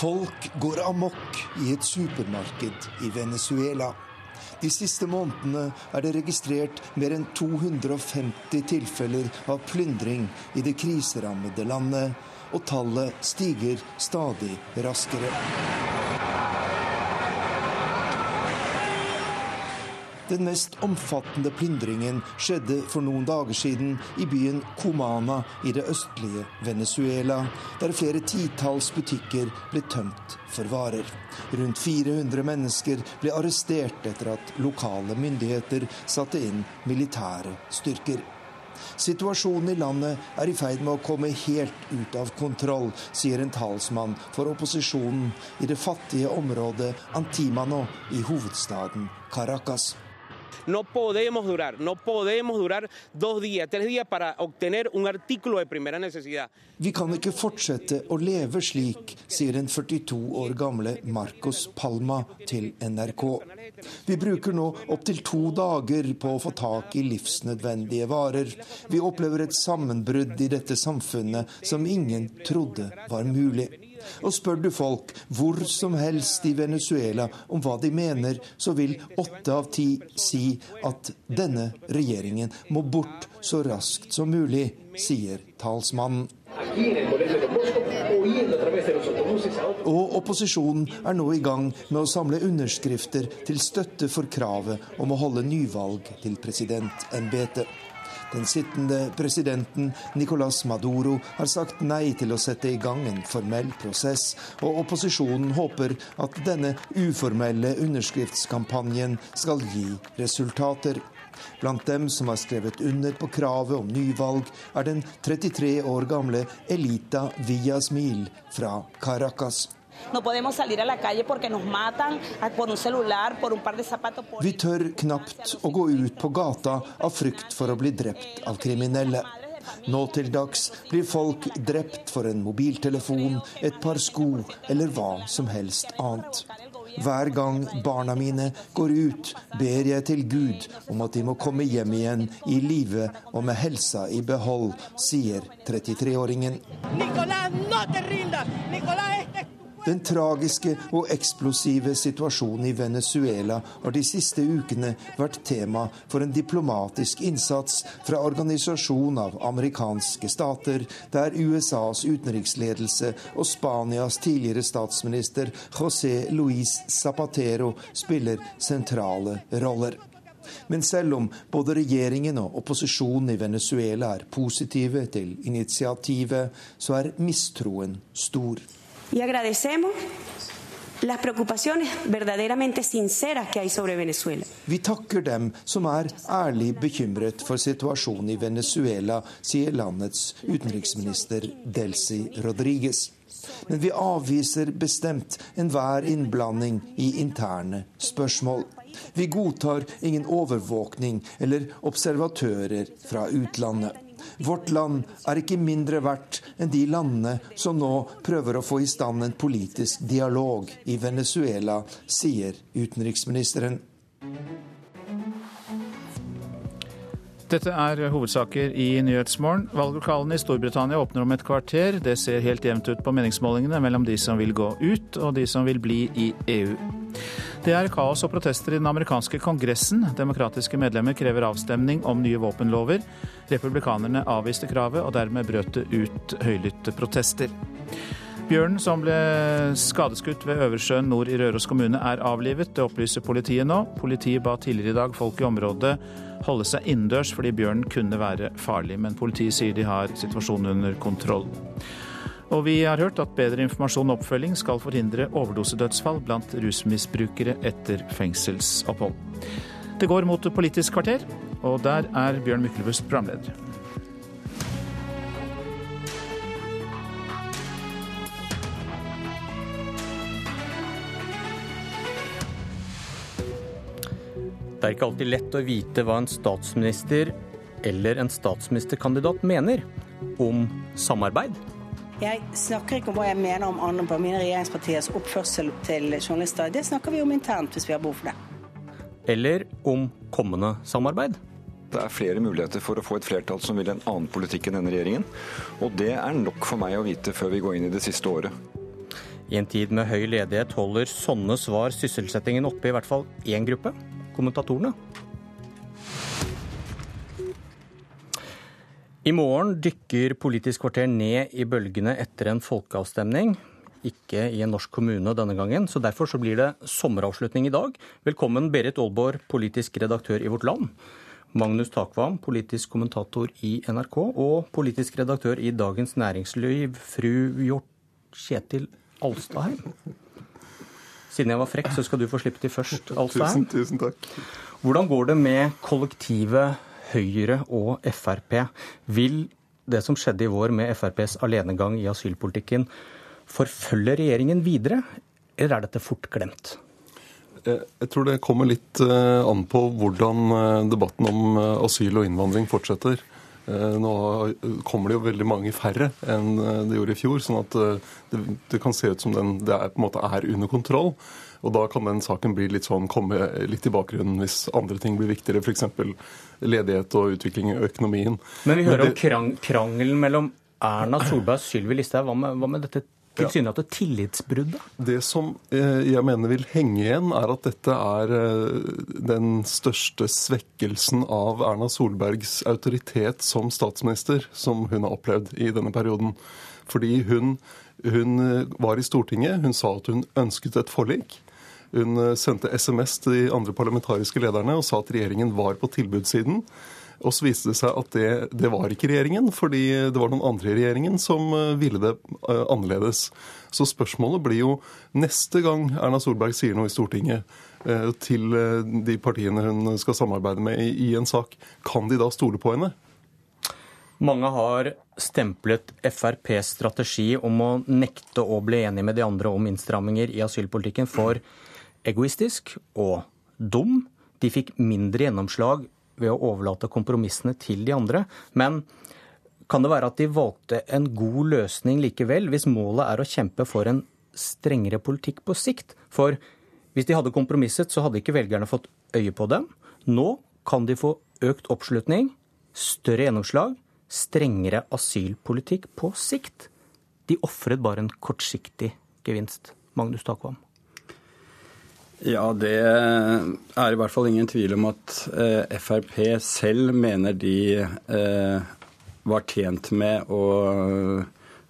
[SPEAKER 56] Folk går amok i et supermarked i Venezuela. De siste månedene er det registrert mer enn 250 tilfeller av plyndring i det kriserammede landet, og tallet stiger stadig raskere. Den mest omfattende plyndringen skjedde for noen dager siden i byen Comana i det østlige Venezuela, der flere titalls butikker ble tømt for varer. Rundt 400 mennesker ble arrestert etter at lokale myndigheter satte inn militære styrker. Situasjonen i landet er i ferd med å komme helt ut av kontroll, sier en talsmann for opposisjonen i det fattige området Antimano i hovedstaden Caracas.
[SPEAKER 57] No podemos durar, no podemos durar dos días, tres días para obtener un artículo de primera necesidad.
[SPEAKER 56] Vi kan ikke fortsette å leve slik, sier den 42 år gamle Marcos Palma til NRK. Vi bruker nå opptil to dager på å få tak i livsnødvendige varer. Vi opplever et sammenbrudd i dette samfunnet som ingen trodde var mulig. Og spør du folk hvor som helst i Venezuela om hva de mener, så vil åtte av ti si at denne regjeringen må bort så raskt som mulig, sier talsmannen. Og opposisjonen er nå i gang med å samle underskrifter til støtte for kravet om å holde nyvalg til presidentembetet. Den sittende presidenten Nicolas Maduro har sagt nei til å sette i gang en formell prosess, og opposisjonen håper at denne uformelle underskriftskampanjen skal gi resultater. Blant dem som har skrevet under på kravet om nyvalg, er den 33 år gamle Elita Villasmil fra Caracas. Vi tør knapt å gå ut på gata av frykt for å bli drept av kriminelle. Nå til dags blir folk drept for en mobiltelefon, et par sko eller hva som helst annet. Hver gang barna mine går ut, ber jeg til Gud om at de må komme hjem igjen i live og med helsa i behold, sier 33-åringen. Nicolás, no te rindas! Nicolás, este den tragiske og eksplosive situasjonen i Venezuela har de siste ukene vært tema for en diplomatisk innsats fra organisasjon av amerikanske stater, der USAs utenriksledelse og Spanias tidligere statsminister José Luis Zapatero spiller sentrale roller. Men selv om både regjeringen og opposisjonen i Venezuela er positive til initiativet, så er mistroen stor.
[SPEAKER 58] Y agradecemos
[SPEAKER 59] las preocupaciones verdaderamente sinceras que hay sobre Venezuela.
[SPEAKER 56] Vi takker dem som er ærlig bekymret for situasjonen i Venezuela, sier landets utenriksminister Delcy Rodriguez. Men vi avviser bestemt enhver innblanding i interne spørsmål. Vi godtar ingen overvåkning eller observatører fra utlandet. Vårt land er ikke mindre verdt enn de landene som nå prøver å få i stand en politisk dialog i Venezuela, sier utenriksministeren.
[SPEAKER 4] Dette er hovedsaker i Nyhetsmorgen. Valglokalene i Storbritannia åpner om et kvarter. Det ser helt jevnt ut på meningsmålingene mellom de som vil gå ut og de som vil bli i EU. Det er kaos og protester i den amerikanske kongressen. Demokratiske medlemmer krever avstemning om nye våpenlover. Republikanerne avviste kravet, og dermed brøt det ut høylytte protester. Bjørnen som ble skadeskutt ved Øversjøen nord i Røros kommune, er avlivet. Det opplyser politiet nå. Politiet ba tidligere i dag folk i området holde seg innendørs fordi bjørnen kunne være farlig, men politiet sier de har situasjonen under kontroll. Og vi har hørt at bedre informasjon og oppfølging skal forhindre overdosedødsfall blant rusmisbrukere etter fengselsopphold. Det går mot Politisk kvarter, og der er Bjørn Myklebust programleder.
[SPEAKER 58] Det er ikke alltid lett å vite hva en statsminister eller en statsministerkandidat mener om samarbeid.
[SPEAKER 60] Jeg snakker ikke om hva jeg mener om andre på mine regjeringspartiers oppførsel til journalister. Det snakker vi om internt hvis vi har behov for det.
[SPEAKER 58] Eller om kommende samarbeid.
[SPEAKER 41] Det er flere muligheter for å få et flertall som vil en annen politikk enn denne regjeringen. Og det er nok for meg å vite før vi går inn i det siste året.
[SPEAKER 58] I en tid med høy ledighet holder sånne svar sysselsettingen oppe i hvert fall én gruppe kommentatorene. I morgen dykker Politisk kvarter ned i bølgene etter en folkeavstemning. Ikke i en norsk kommune denne gangen, så derfor så blir det sommeravslutning i dag. Velkommen Berit Aalborg, politisk redaktør i Vårt Land. Magnus Takvam, politisk kommentator i NRK, og politisk redaktør i Dagens Næringsliv, fru Hjort Kjetil Alstadheim. Siden jeg var frekk, så skal du få slippe til først, Alstadheim.
[SPEAKER 61] Tusen, tusen takk.
[SPEAKER 58] Hvordan går det med kollektivet Høyre og Frp. Vil det som skjedde i vår med FrPs alenegang i asylpolitikken, forfølge regjeringen videre, eller er dette fort glemt?
[SPEAKER 61] Jeg tror det kommer litt an på hvordan debatten om asyl og innvandring fortsetter. Nå kommer det jo veldig mange færre enn det gjorde i fjor, sånn at det, det kan se ut som den, det er, på en måte er under kontroll. Og da kan den saken bli litt sånn, komme litt i bakgrunnen hvis andre ting blir viktigere, f.eks. ledighet og utvikling i økonomien.
[SPEAKER 58] Men vi hører om krang krangelen mellom Erna Solberg og Sylvi Listhaug. Hva, med, hva med dette tilsynelatende tillitsbruddet?
[SPEAKER 61] Det som jeg mener vil henge igjen, er at dette er den største svekkelsen av Erna Solbergs autoritet som statsminister som hun har opplevd i denne perioden. Fordi hun, hun var i Stortinget, hun sa at hun ønsket et forlik. Hun sendte SMS til de andre parlamentariske lederne og sa at regjeringen var på tilbudssiden. Og så viste det seg at det, det, var ikke regjeringen, fordi det var noen andre i regjeringen som ville det annerledes. Så spørsmålet blir jo neste gang Erna Solberg sier noe i Stortinget til de partiene hun skal samarbeide med i en sak, kan de da stole på henne?
[SPEAKER 58] Mange har stemplet FrPs strategi om å nekte å bli enig med de andre om innstramminger i asylpolitikken for egoistisk og dum. De fikk mindre gjennomslag ved å overlate kompromissene til de andre. Men kan det være at de valgte en god løsning likevel, hvis målet er å kjempe for en strengere politikk på sikt? For hvis de hadde kompromisset, så hadde ikke velgerne fått øye på dem. Nå kan de få økt oppslutning, større gjennomslag, strengere asylpolitikk på sikt. De ofret bare en kortsiktig gevinst. Magnus Takvam.
[SPEAKER 41] Ja, det er i hvert fall ingen tvil om at eh, Frp selv mener de eh, var tjent med å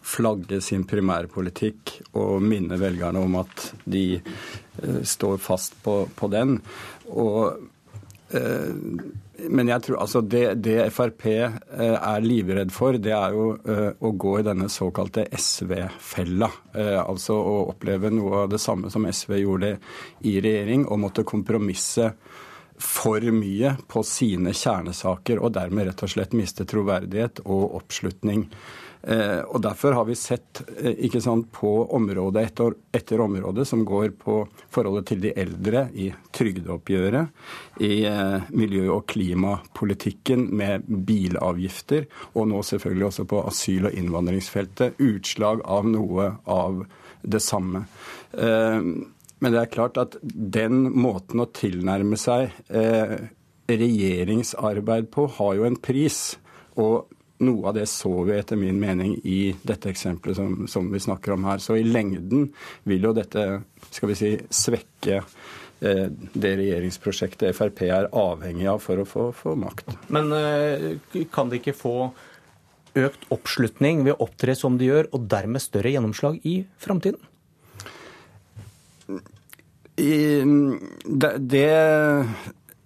[SPEAKER 41] flagge sin primærpolitikk og minne velgerne om at de eh, står fast på, på den. Og Men jeg tror, altså det, det Frp er livredd for, det er jo å gå i denne såkalte SV-fella. Altså å oppleve noe av det samme som SV gjorde i regjering, og måtte kompromisse for mye på sine kjernesaker, og dermed rett og slett miste troverdighet og oppslutning. Eh, og Derfor har vi sett eh, ikke sant, på område etter, etter, område som går på forholdet til de eldre i trygdeoppgjøret, i eh, miljø- og klimapolitikken med bilavgifter, og nå selvfølgelig også på asyl- og innvandringsfeltet, utslag av noe av det samme. Men det er klart at den måten å tilnærme seg regjeringsarbeid på har jo en pris. Og noe av det så vi etter min mening i dette eksempelet som, som vi snakker om her. Så i lengden vil jo dette skal vi si, svekke eh, det regjeringsprosjektet Frp er avhengig av for å få, få makt.
[SPEAKER 58] Men eh, kan de ikke få økt oppslutning ved å opptre som de gjør, og dermed større gjennomslag i framtiden?
[SPEAKER 41] det, det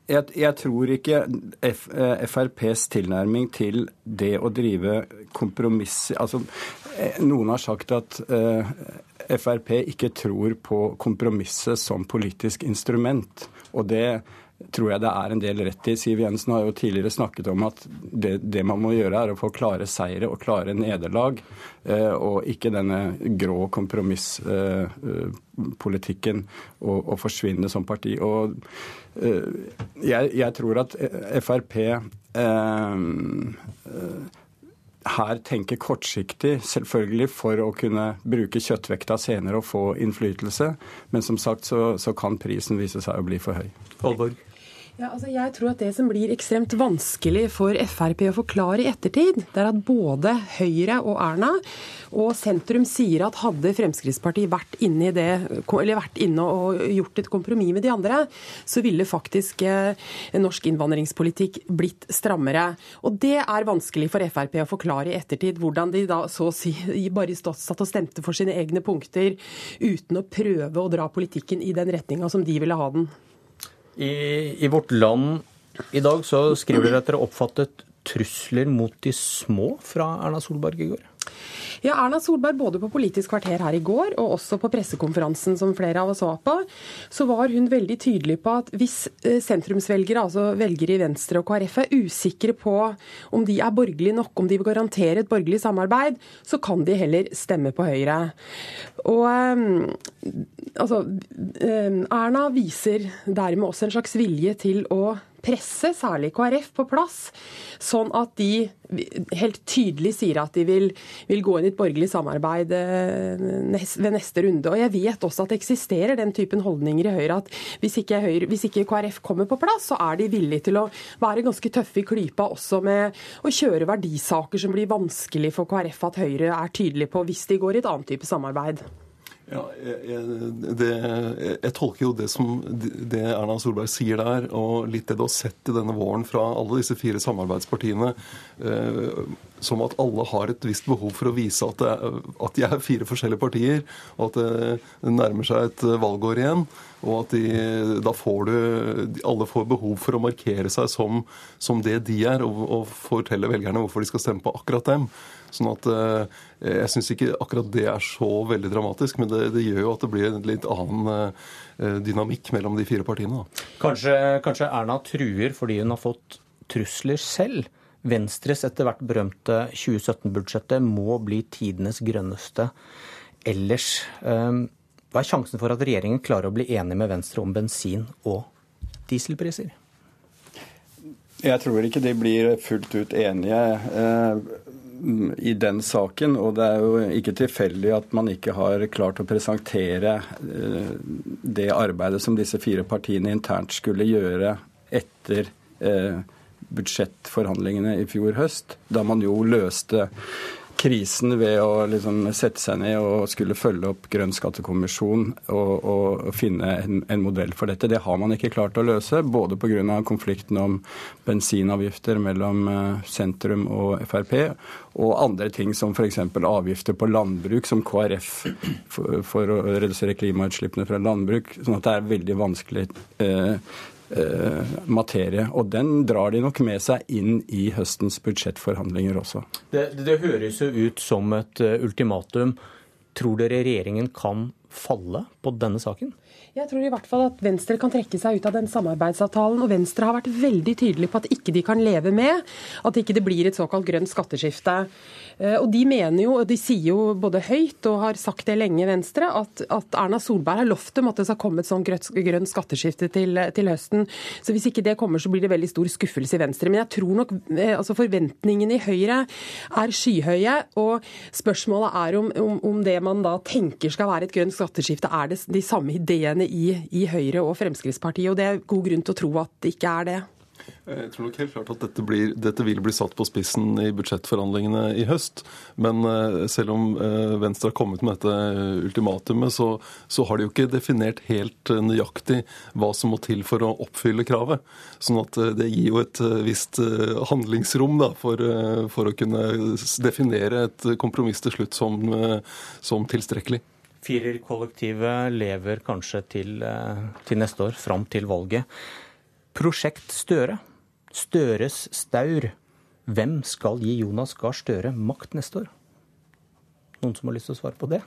[SPEAKER 41] jeg, jeg, tror ikke F, eh, FrPs tilnærming til det å drive kompromiss altså, eh, Noen har sagt at uh, Frp ikke tror på kompromisset som politisk instrument. Og det tror jeg det er en del rett i. Siv Jensen har jo tidligere snakket om at det, det man må gjøre, er å få klare seire og klare nederlag, eh, og ikke denne grå kompromisspolitikken eh, og, og, forsvinne som parti. Og eh, jeg, jeg, tror at Frp eh, her tenker kortsiktig, selvfølgelig for å kunne bruke kjøttvekta senere og få innflytelse. Men som sagt så, så kan prisen vise seg å bli for høy.
[SPEAKER 58] Aalborg.
[SPEAKER 62] Ja, altså jeg tror at Det som blir ekstremt vanskelig for Frp å forklare i ettertid, det er at både Høyre og Erna og sentrum sier at hadde Fremskrittspartiet vært inne, i det, eller vært inne og gjort et kompromiss med de andre, så ville faktisk eh, norsk innvandringspolitikk blitt strammere. Og Det er vanskelig for Frp å forklare i ettertid, hvordan de da så å si *laughs* bare satt og stemte for sine egne punkter uten å prøve å dra politikken i den retninga som de ville ha den.
[SPEAKER 58] I, I, Vårt Land i dag så skriver dere at dere oppfattet trusler mot de små fra Erna Solberg i går.
[SPEAKER 62] Ja, Erna Solberg, både på Politisk kvarter her i går og også på pressekonferansen som flere av oss var på, så var hun veldig tydelig på at hvis eh, sentrumsvelgere, altså velgere i Venstre og KrF, er usikre på om de er borgerlige nok, om de vil garantere et borgerlig samarbeid, så kan de heller stemme på Høyre. Og eh, altså, eh, Erna viser dermed også en slags vilje til å presse særlig KrF på plass, sånn at de helt tydelig sier at de vil, vil gå inn i et borgerlig samarbeid eh, ved neste runde. Og jeg vet også at det eksisterer den typen holdninger i Høyre at hvis ikke, Høyre, hvis ikke KrF kommer på plass, så er de villige til å være ganske tøffe i klypa også med å kjøre verdisaker som blir vanskelig for KrF at Høyre er tydelig på hvis de går i et annet type samarbeid.
[SPEAKER 61] Ja, jeg, det, jeg, tolker jo det som det Erna Solberg sier der, og litt det du har sett i denne våren fra alle disse fire samarbeidspartiene, eh, som at alle har et visst behov for å vise at, det, at de er fire forskjellige partier, og at det, nærmer seg et valgår igjen. Og at de, da får du Alle får behov for å markere seg som, som det de er, og, og fortelle velgerne hvorfor de skal stemme på akkurat dem. Sånn at eh, Jeg syns ikke akkurat det er så veldig dramatisk, men det, det, gjør jo at det blir en litt annen eh, dynamikk mellom de fire partiene.
[SPEAKER 58] Kanskje, kanskje Erna truer fordi hun har fått trusler selv? Venstres etter hvert berømte 2017-budsjettet må bli tidenes grønneste ellers. Eh, hva er sjansen for at regjeringen klarer å bli enig med Venstre om bensin- og dieselpriser?
[SPEAKER 41] Jeg tror ikke de blir fullt ut enige i den saken. Og det er jo ikke tilfeldig at man ikke har klart å presentere eh, det arbeidet som disse fire partiene internt skulle gjøre etter eh, budsjettforhandlingene i fjor høst, da man jo løste krisen ved å liksom sette seg ned og skulle følge opp Grønn skattekommisjon og, og, finne en, en, modell for dette. Det har man ikke klart å løse, både pga. konflikten om bensinavgifter mellom eh, sentrum og Frp, og andre ting som f.eks. avgifter på landbruk, som KrF for, for, å redusere klimautslippene fra landbruk. sånn at det er veldig vanskelig eh, uh, materie. Og den drar de nok med seg inn i høstens budsjettforhandlinger også.
[SPEAKER 58] Det, det høres jo ut som et ultimatum. Tror dere regjeringen kan falle på denne saken?
[SPEAKER 62] Jeg tror i hvert fall at Venstre kan trekke seg ut av den samarbeidsavtalen. Og Venstre har vært veldig tydelig på at ikke de kan leve med at ikke det blir et såkalt grønt skatteskifte. Eh, og de mener jo, og de sier jo både høyt og har sagt det lenge, Venstre, at, at Erna Solberg har lovt dem at det skal komme et sånt grønt skatteskifte til, til, høsten. Så hvis ikke det kommer, så blir det veldig stor skuffelse i Venstre. Men jeg tror nok eh, altså forventningene i Høyre er skyhøye. Og spørsmålet er om, om, om det man da tenker skal være et grønt skatteskifte, er det de samme ideene i, i Høyre og Fremskrittspartiet. Og det er god grunn til å tro at det ikke er det.
[SPEAKER 61] Jeg tror nok helt klart at dette, blir, dette, vil bli satt på spissen i budsjettforhandlingene i høst. Men uh, selv om uh, Venstre har kommet med dette ultimatumet, så, så, har de jo ikke definert helt nøyaktig hva som må til for å oppfylle kravet. Sånn at det gir jo et visst handlingsrom da, for, for, å kunne definere et kompromiss til slutt som, som tilstrekkelig.
[SPEAKER 58] Firerkollektivet lever kanskje til, eh, til neste år, fram til valget. Prosjekt Støre. Støres staur. Hvem skal gi Jonas Gahr Støre makt neste år? Noen som har lyst til å svare på det?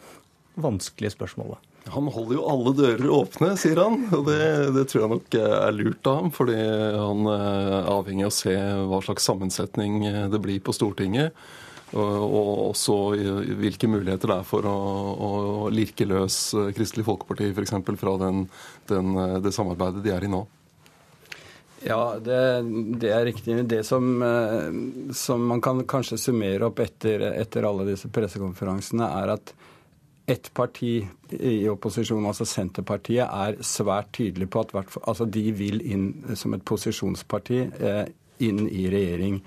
[SPEAKER 58] Vanskelige spørsmålet.
[SPEAKER 61] Han holder jo alle dører åpne, sier han. Og det, det, tror jeg nok er lurt av ham, fordi han er avhengig av å se hva slags sammensetning det blir på Stortinget. Og også hvilke muligheter det er for å, å lirke løs eh, Kristelig Folkeparti f.eks. fra den, den, eh, det samarbeidet de er i nå.
[SPEAKER 41] Ja, det, det, er riktig. Det som, eh, som, man kan kanskje summere opp etter, etter alle disse pressekonferansene, er at ett parti i opposisjon, altså Senterpartiet, er svært tydelig på at altså de vil inn som et posisjonsparti inn i regjering.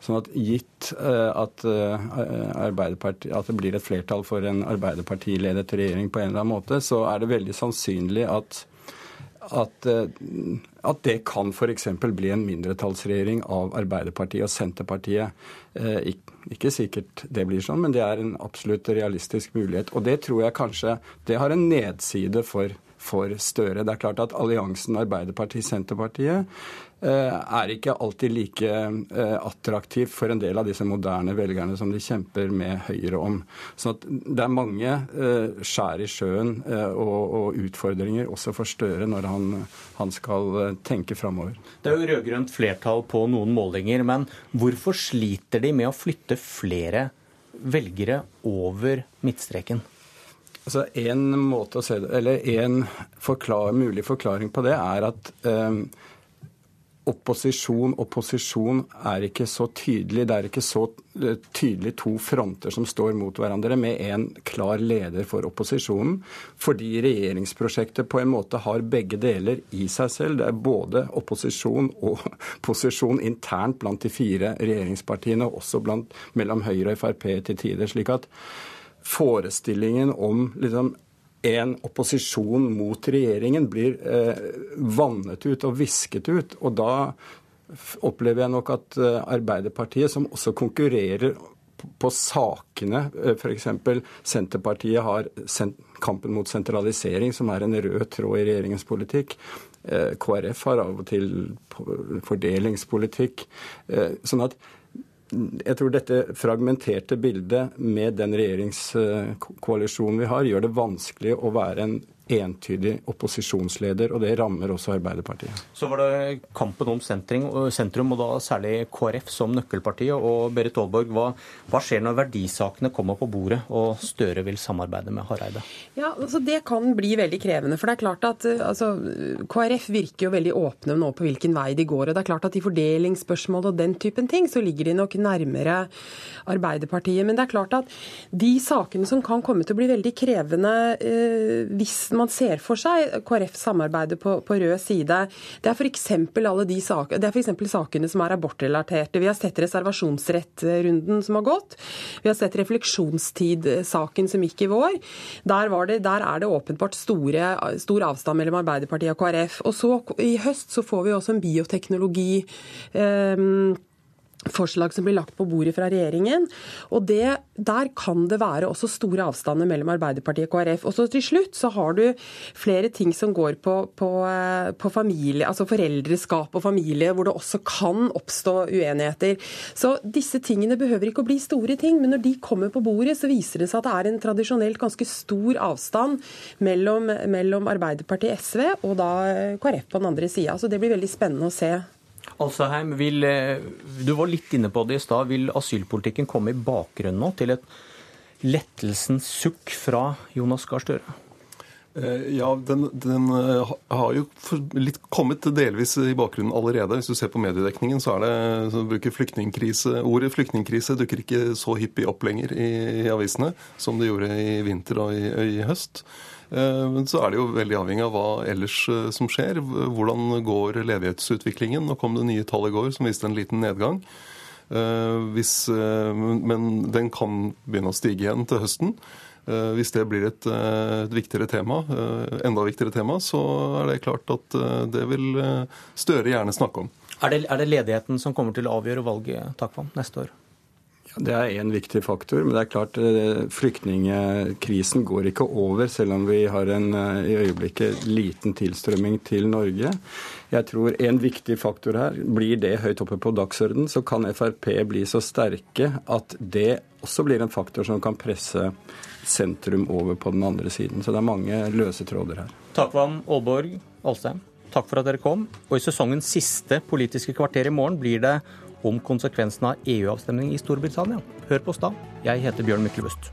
[SPEAKER 41] Sånn at gitt uh, at, at, det blir et flertall for en Arbeiderpartiledet regjering på en eller annen måte, så er det veldig sannsynlig at at, at det kan f.eks. bli en mindretallsregjering av Arbeiderpartiet og Senterpartiet. Ik ikke sikkert det blir sånn, men det er en absolutt realistisk mulighet. Og det tror jeg kanskje det har en nedside for for Støre. Det er klart at alliansen Arbeiderpartiet-Senterpartiet eh, er ikke alltid like attraktivt attraktiv for en del av disse moderne velgerne som de kjemper med Høyre om. Så det er mange eh, skjær i sjøen og, utfordringer også for Støre når han, han skal tenke framover.
[SPEAKER 58] Det er jo rød-grønt flertall på noen målinger, men hvorfor sliter de med å flytte flere velgere over midtstreken?
[SPEAKER 41] Altså En måte å se det, eller en forklar, mulig forklaring på det er at eh, opposisjon og posisjon er ikke så tydelig. Det er ikke så eh, tydelig to fronter som står mot hverandre, med en klar leder for opposisjonen. Fordi regjeringsprosjektet på en måte har begge deler i seg selv. Det er både opposisjon og *laughs* posisjon internt blant de fire regjeringspartiene, og også blant, mellom Høyre og Frp til tider. slik at forestillingen om liksom, en opposisjon mot regjeringen blir eh, vannet ut og visket ut. Og da opplever jeg nok at eh, Arbeiderpartiet, som også konkurrerer på sakene, eh, f.eks. Senterpartiet har kampen mot sentralisering, som er en rød tråd i regjeringens politikk. Eh, KrF har av og til fordelingspolitikk. Sånn at jeg tror dette fragmenterte bildet med den regjeringskoalisjonen vi har, gjør det vanskelig å være en entydig opposisjonsleder, og det rammer også Arbeiderpartiet.
[SPEAKER 58] Så var det kampen om sentrum, og da særlig KrF som nøkkelparti. Og Berit Aalborg, hva, hva, skjer når verdisakene kommer på bordet og Støre vil samarbeide med Hareide?
[SPEAKER 62] Ja, altså Det kan bli veldig krevende. For det er klart at altså, KrF virker jo veldig åpne nå på hvilken vei de går. Og det er klart at i fordelingsspørsmål og den typen ting, så ligger de nok nærmere Arbeiderpartiet. Men det er klart at de sakene som kan komme til å bli veldig krevende eh, hvis man ser for seg KrF samarbeider på, på rød side, det er f.eks. de er sakene som er abortrelaterte. Vi har sett reservasjonsrettrunden som har gått. Vi har sett refleksjonstid-saken som gikk i vår. Der, det, der er det åpenbart store, stor avstand mellom Arbeiderpartiet og KrF. Og så i høst så får vi også en bioteknologi. Eh, forslag som blir lagt på bordet fra regjeringen. Og det, Der kan det være også store avstander mellom Arbeiderpartiet og KrF. Og så til slutt så har du flere ting som går på, på, eh, på familie, altså foreldreskap og familie, hvor det også kan oppstå uenigheter. Så disse tingene behøver ikke å bli store ting, men når de kommer på bordet, så viser det seg at det er en tradisjonelt ganske stor avstand mellom, mellom Arbeiderpartiet SV og da KrF på den andre sida. Så det blir veldig spennende å se
[SPEAKER 58] Alsheim, vil, eh, du var litt inne på det i stad. Vil asylpolitikken komme i bakgrunnen nå til et lettelsens sukk fra Jonas Gahr Støre?
[SPEAKER 61] Eh, ja, den, den, eh, har jo litt kommet delvis i bakgrunnen allerede. Hvis du ser på mediedekningen, så er det så bruker flyktningkrise Ordet flyktningkrise dukker ikke så hyppig opp lenger i, i avisene som det gjorde i vinter og i, i høst. Eh, men så er det jo veldig avhengig av hva ellers eh, som skjer. Hvordan går ledighetsutviklingen? Nå kom det nye tall i går som viste en liten nedgang. Eh, hvis, men den kan begynne å stige igjen til høsten. Hvis det blir et, et viktigere tema, enda viktigere tema, så er det klart at det vil Støre gjerne snakke om.
[SPEAKER 58] Er det, er det ledigheten som kommer til å avgjøre valget Takvam, neste år?
[SPEAKER 41] Det er én viktig faktor, men det er klart eh, flyktningkrisen går ikke over, selv om vi har en eh, i øyeblikket liten tilstrømming til Norge. Jeg tror en viktig faktor her, blir det høyt oppe på dagsordenen, så kan Frp bli så sterke at det også blir en faktor som kan presse sentrum over på den andre siden. Så det er mange løse tråder her.
[SPEAKER 58] Takvam Aalborg Alstein, takk for at dere kom. Og i sesongens siste Politiske kvarter i morgen blir det om konsekvensene av EU-avstemning i Storbritannia. Hør på oss da. Jeg heter Bjørn Myklebust.